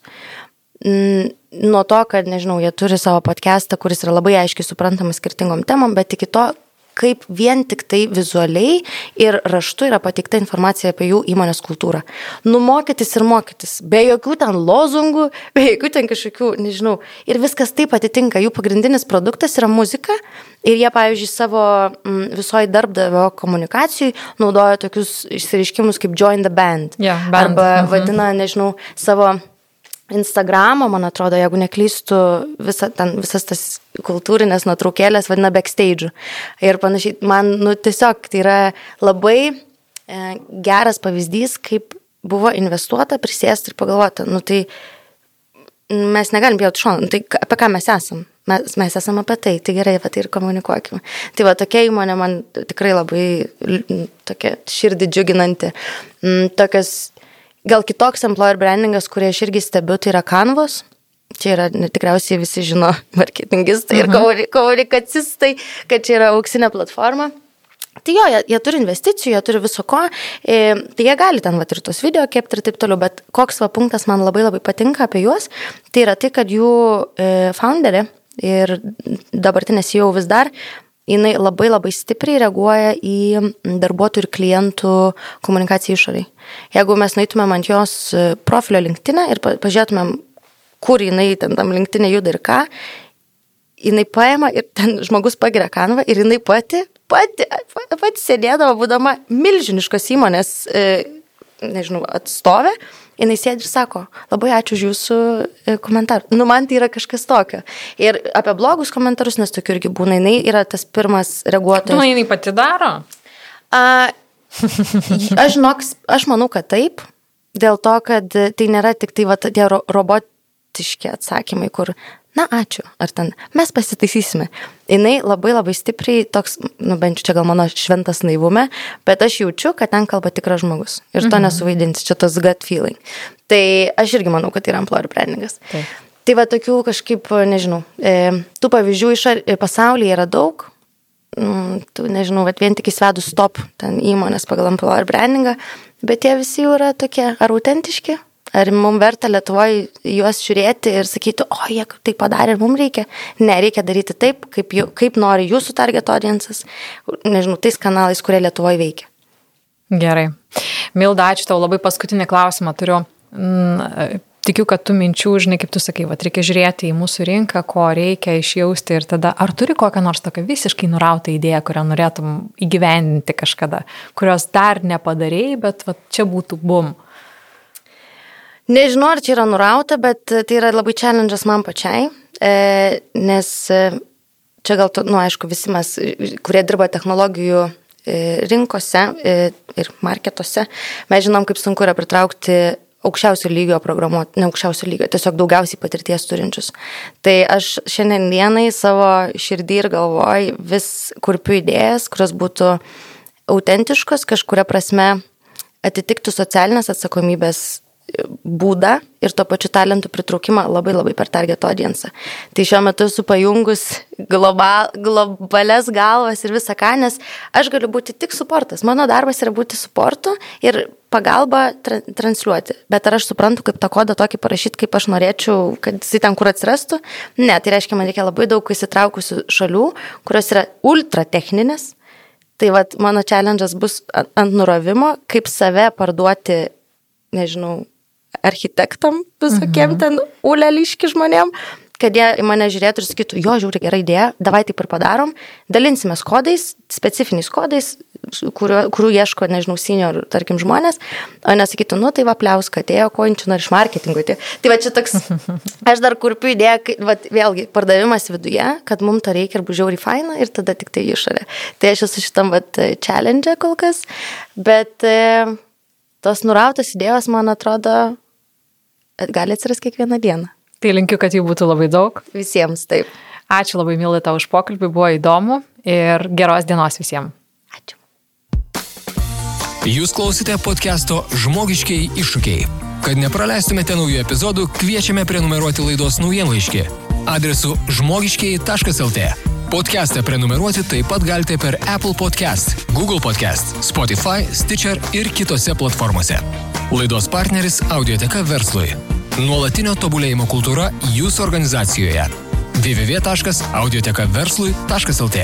nuo to, kad, nežinau, jie turi savo podcastą, kuris yra labai aiškiai suprantamas skirtingom temom, bet iki to, kaip vien tik tai vizualiai ir raštu yra pateikta informacija apie jų įmonės kultūrą. Numokytis ir mokytis, be jokių ten lozungų, be jokių ten kažkokių, nežinau, ir viskas taip atitinka. Jų pagrindinis produktas yra muzika ir jie, pavyzdžiui, savo visoji darbdavio komunikacijai naudoja tokius išsireiškimus kaip join the band. Yeah, band. Arba mhm. vadina, nežinau, savo Instagramo, man atrodo, jeigu neklystu, visa, ten, visas tas kultūrinės nuotraukėlės vadina backstage. Ir panašiai, man, nu, tiesiog tai yra labai e, geras pavyzdys, kaip buvo investuota, prisėsti ir pagalvoti, nu tai mes negalim pjauti šoną, nu, tai apie ką mes esam. Mes, mes esame apie tai, tai gerai, apie tai ir komunikuokime. Tai va, tokia įmonė man tikrai labai tokia širdį džiuginanti. Mm, tokios Gal kitoks employer brandingas, kurį aš irgi stebiu, tai yra Canvas. Čia yra, tikriausiai visi žino, marketingistai ir mhm. komunikacistai, kad čia yra auksinė platforma. Tai jo, jie, jie turi investicijų, jie turi viso ko, e, tai jie gali ten vat ir tos video kepti ir taip toliau, bet koks va punktas man labai labai patinka apie juos, tai yra tai, kad jų e, founderė ir dabartinės jau vis dar jinai labai labai stipriai reaguoja į darbuotojų ir klientų komunikaciją išoriai. Jeigu mes nueitumėm ant jos e, profilio linktinę ir pažiūrėtumėm, kur jinai ten tam linktinė juda ir ką, jinai paima ir ten žmogus pagiria kanvą ir jinai pati, pati, pati sėdėdavo, būdama milžiniškos įmonės, e, nežinau, atstovė jinai sėdi ir sako, labai ačiū už jūsų e, komentarą. Nu, man tai yra kažkas tokio. Ir apie blogus komentarus, nes tokių irgi būna, jinai yra tas pirmas reaguotojas. Nu, jinai pati daro? A, Aš žinok, aš manau, kad taip, dėl to, kad tai nėra tik tai va, tie ro robotiški atsakymai, kur, na ačiū, ar ten mes pasitaisysime. Jis labai labai stipriai toks, nu bent čia gal mano šventas naivume, bet aš jaučiu, kad ten kalba tikras žmogus. Ir to mhm. nesuvaidinsi, čia tas gut feeling. Tai aš irgi manau, kad tai yra employer brandingas. Taip. Tai va tokių kažkaip, nežinau, e, tų pavyzdžių iš pasaulyje yra daug, mm, tu nežinau, bet vien tik įsvedus stop ten įmonės pagal employer brandingą, bet jie visi jau yra tokie ar autentiški, ar mums verta Lietuvoje juos žiūrėti ir sakyti, o jie tai padarė ir mums reikia. Ne, reikia daryti taip, kaip, jų, kaip nori jūsų target audiences, nežinau, tais kanalais, kurie Lietuvoje veikia. Gerai. Milda, ačiū tau labai paskutinį klausimą turiu. Mm, tikiu, kad tu minčių, žinai, kaip tu sakai, va, reikia žiūrėti į mūsų rinką, ko reikia išjausti ir tada, ar turi kokią nors tokią visiškai nurautą idėją, kurią norėtum įgyvendinti kažkada, kurios dar nepadarėjai, bet va, čia būtų bum. Nežinau, ar čia yra nurauta, bet tai yra labai challenge'as man pačiai, e, nes e, čia gal, na, nu, aišku, visi mes, kurie dirba technologijų e, rinkose e, ir marketuose, mes žinom, kaip sunku yra pritraukti aukščiausio lygio programuoti, ne aukščiausio lygio, tiesiog daugiausiai patirties turinčius. Tai aš šiandien dienai savo širdį ir galvoj vis kurpiu idėjas, kurios būtų autentiškos, kažkuria prasme atitiktų socialinės atsakomybės būdą ir to pačiu talentų pritraukimą labai labai per target audience. Tai šiuo metu esu pajungus global, globales galvas ir visą ką, nes aš galiu būti tik suportas. Mano darbas yra būti suportu ir pagalba tra transliuoti. Bet ar aš suprantu, kaip tą kodą tokį parašyti, kaip aš norėčiau, kad jis ten kur atsirastų? Ne, tai reiškia, man reikia labai daug įsitraukusių šalių, kurios yra ultra techninės. Tai vad mano challenge'as bus ant nurovimo, kaip save parduoti, nežinau, architektam visokiem mhm. ten uleliški žmonėm, kad jie į mane žiūrėtų ir sakytų, jo, žiūri, gera idėja, davai taip ir padarom, dalinsimės kodais, specifiniais kodais, kuriuo, kurių ieško, nežinau, senior, tarkim, žmonės, o nesakytų, nu tai va, pliauska, atėjo, ko nori iš marketingo. Tai, tai va čia toks, aš dar kurpiu idėją, kad, va, vėlgi, pardavimas viduje, kad mums to reikia ir bužiauri faina ir tada tik tai išorė. Tai aš esu šitam, va, challenge kol kas, bet e, tos nurautos idėjos, man atrodo, gali atsirasti kiekvieną dieną. Tai linkiu, kad jų būtų labai daug. Visiems taip. Ačiū labai, Milai, tau už pokalbį, buvo įdomu ir geros dienos visiems. Ačiū. Jūs klausite podcast'o Žmogiškiai iššūkiai. Kad nepraleistumėte naujų epizodų, kviečiame prenumeruoti laidos naujienlaiškį adresu žmogiškiai.lt. Podcast'ą prenumeruoti taip pat galite per Apple Podcast, Google Podcast, Spotify, Stitcher ir kitose platformose. Laidos partneris Audioteka verslui. Nuolatinio tobulėjimo kultūra jūsų organizacijoje. www.audiotekaverslui.lt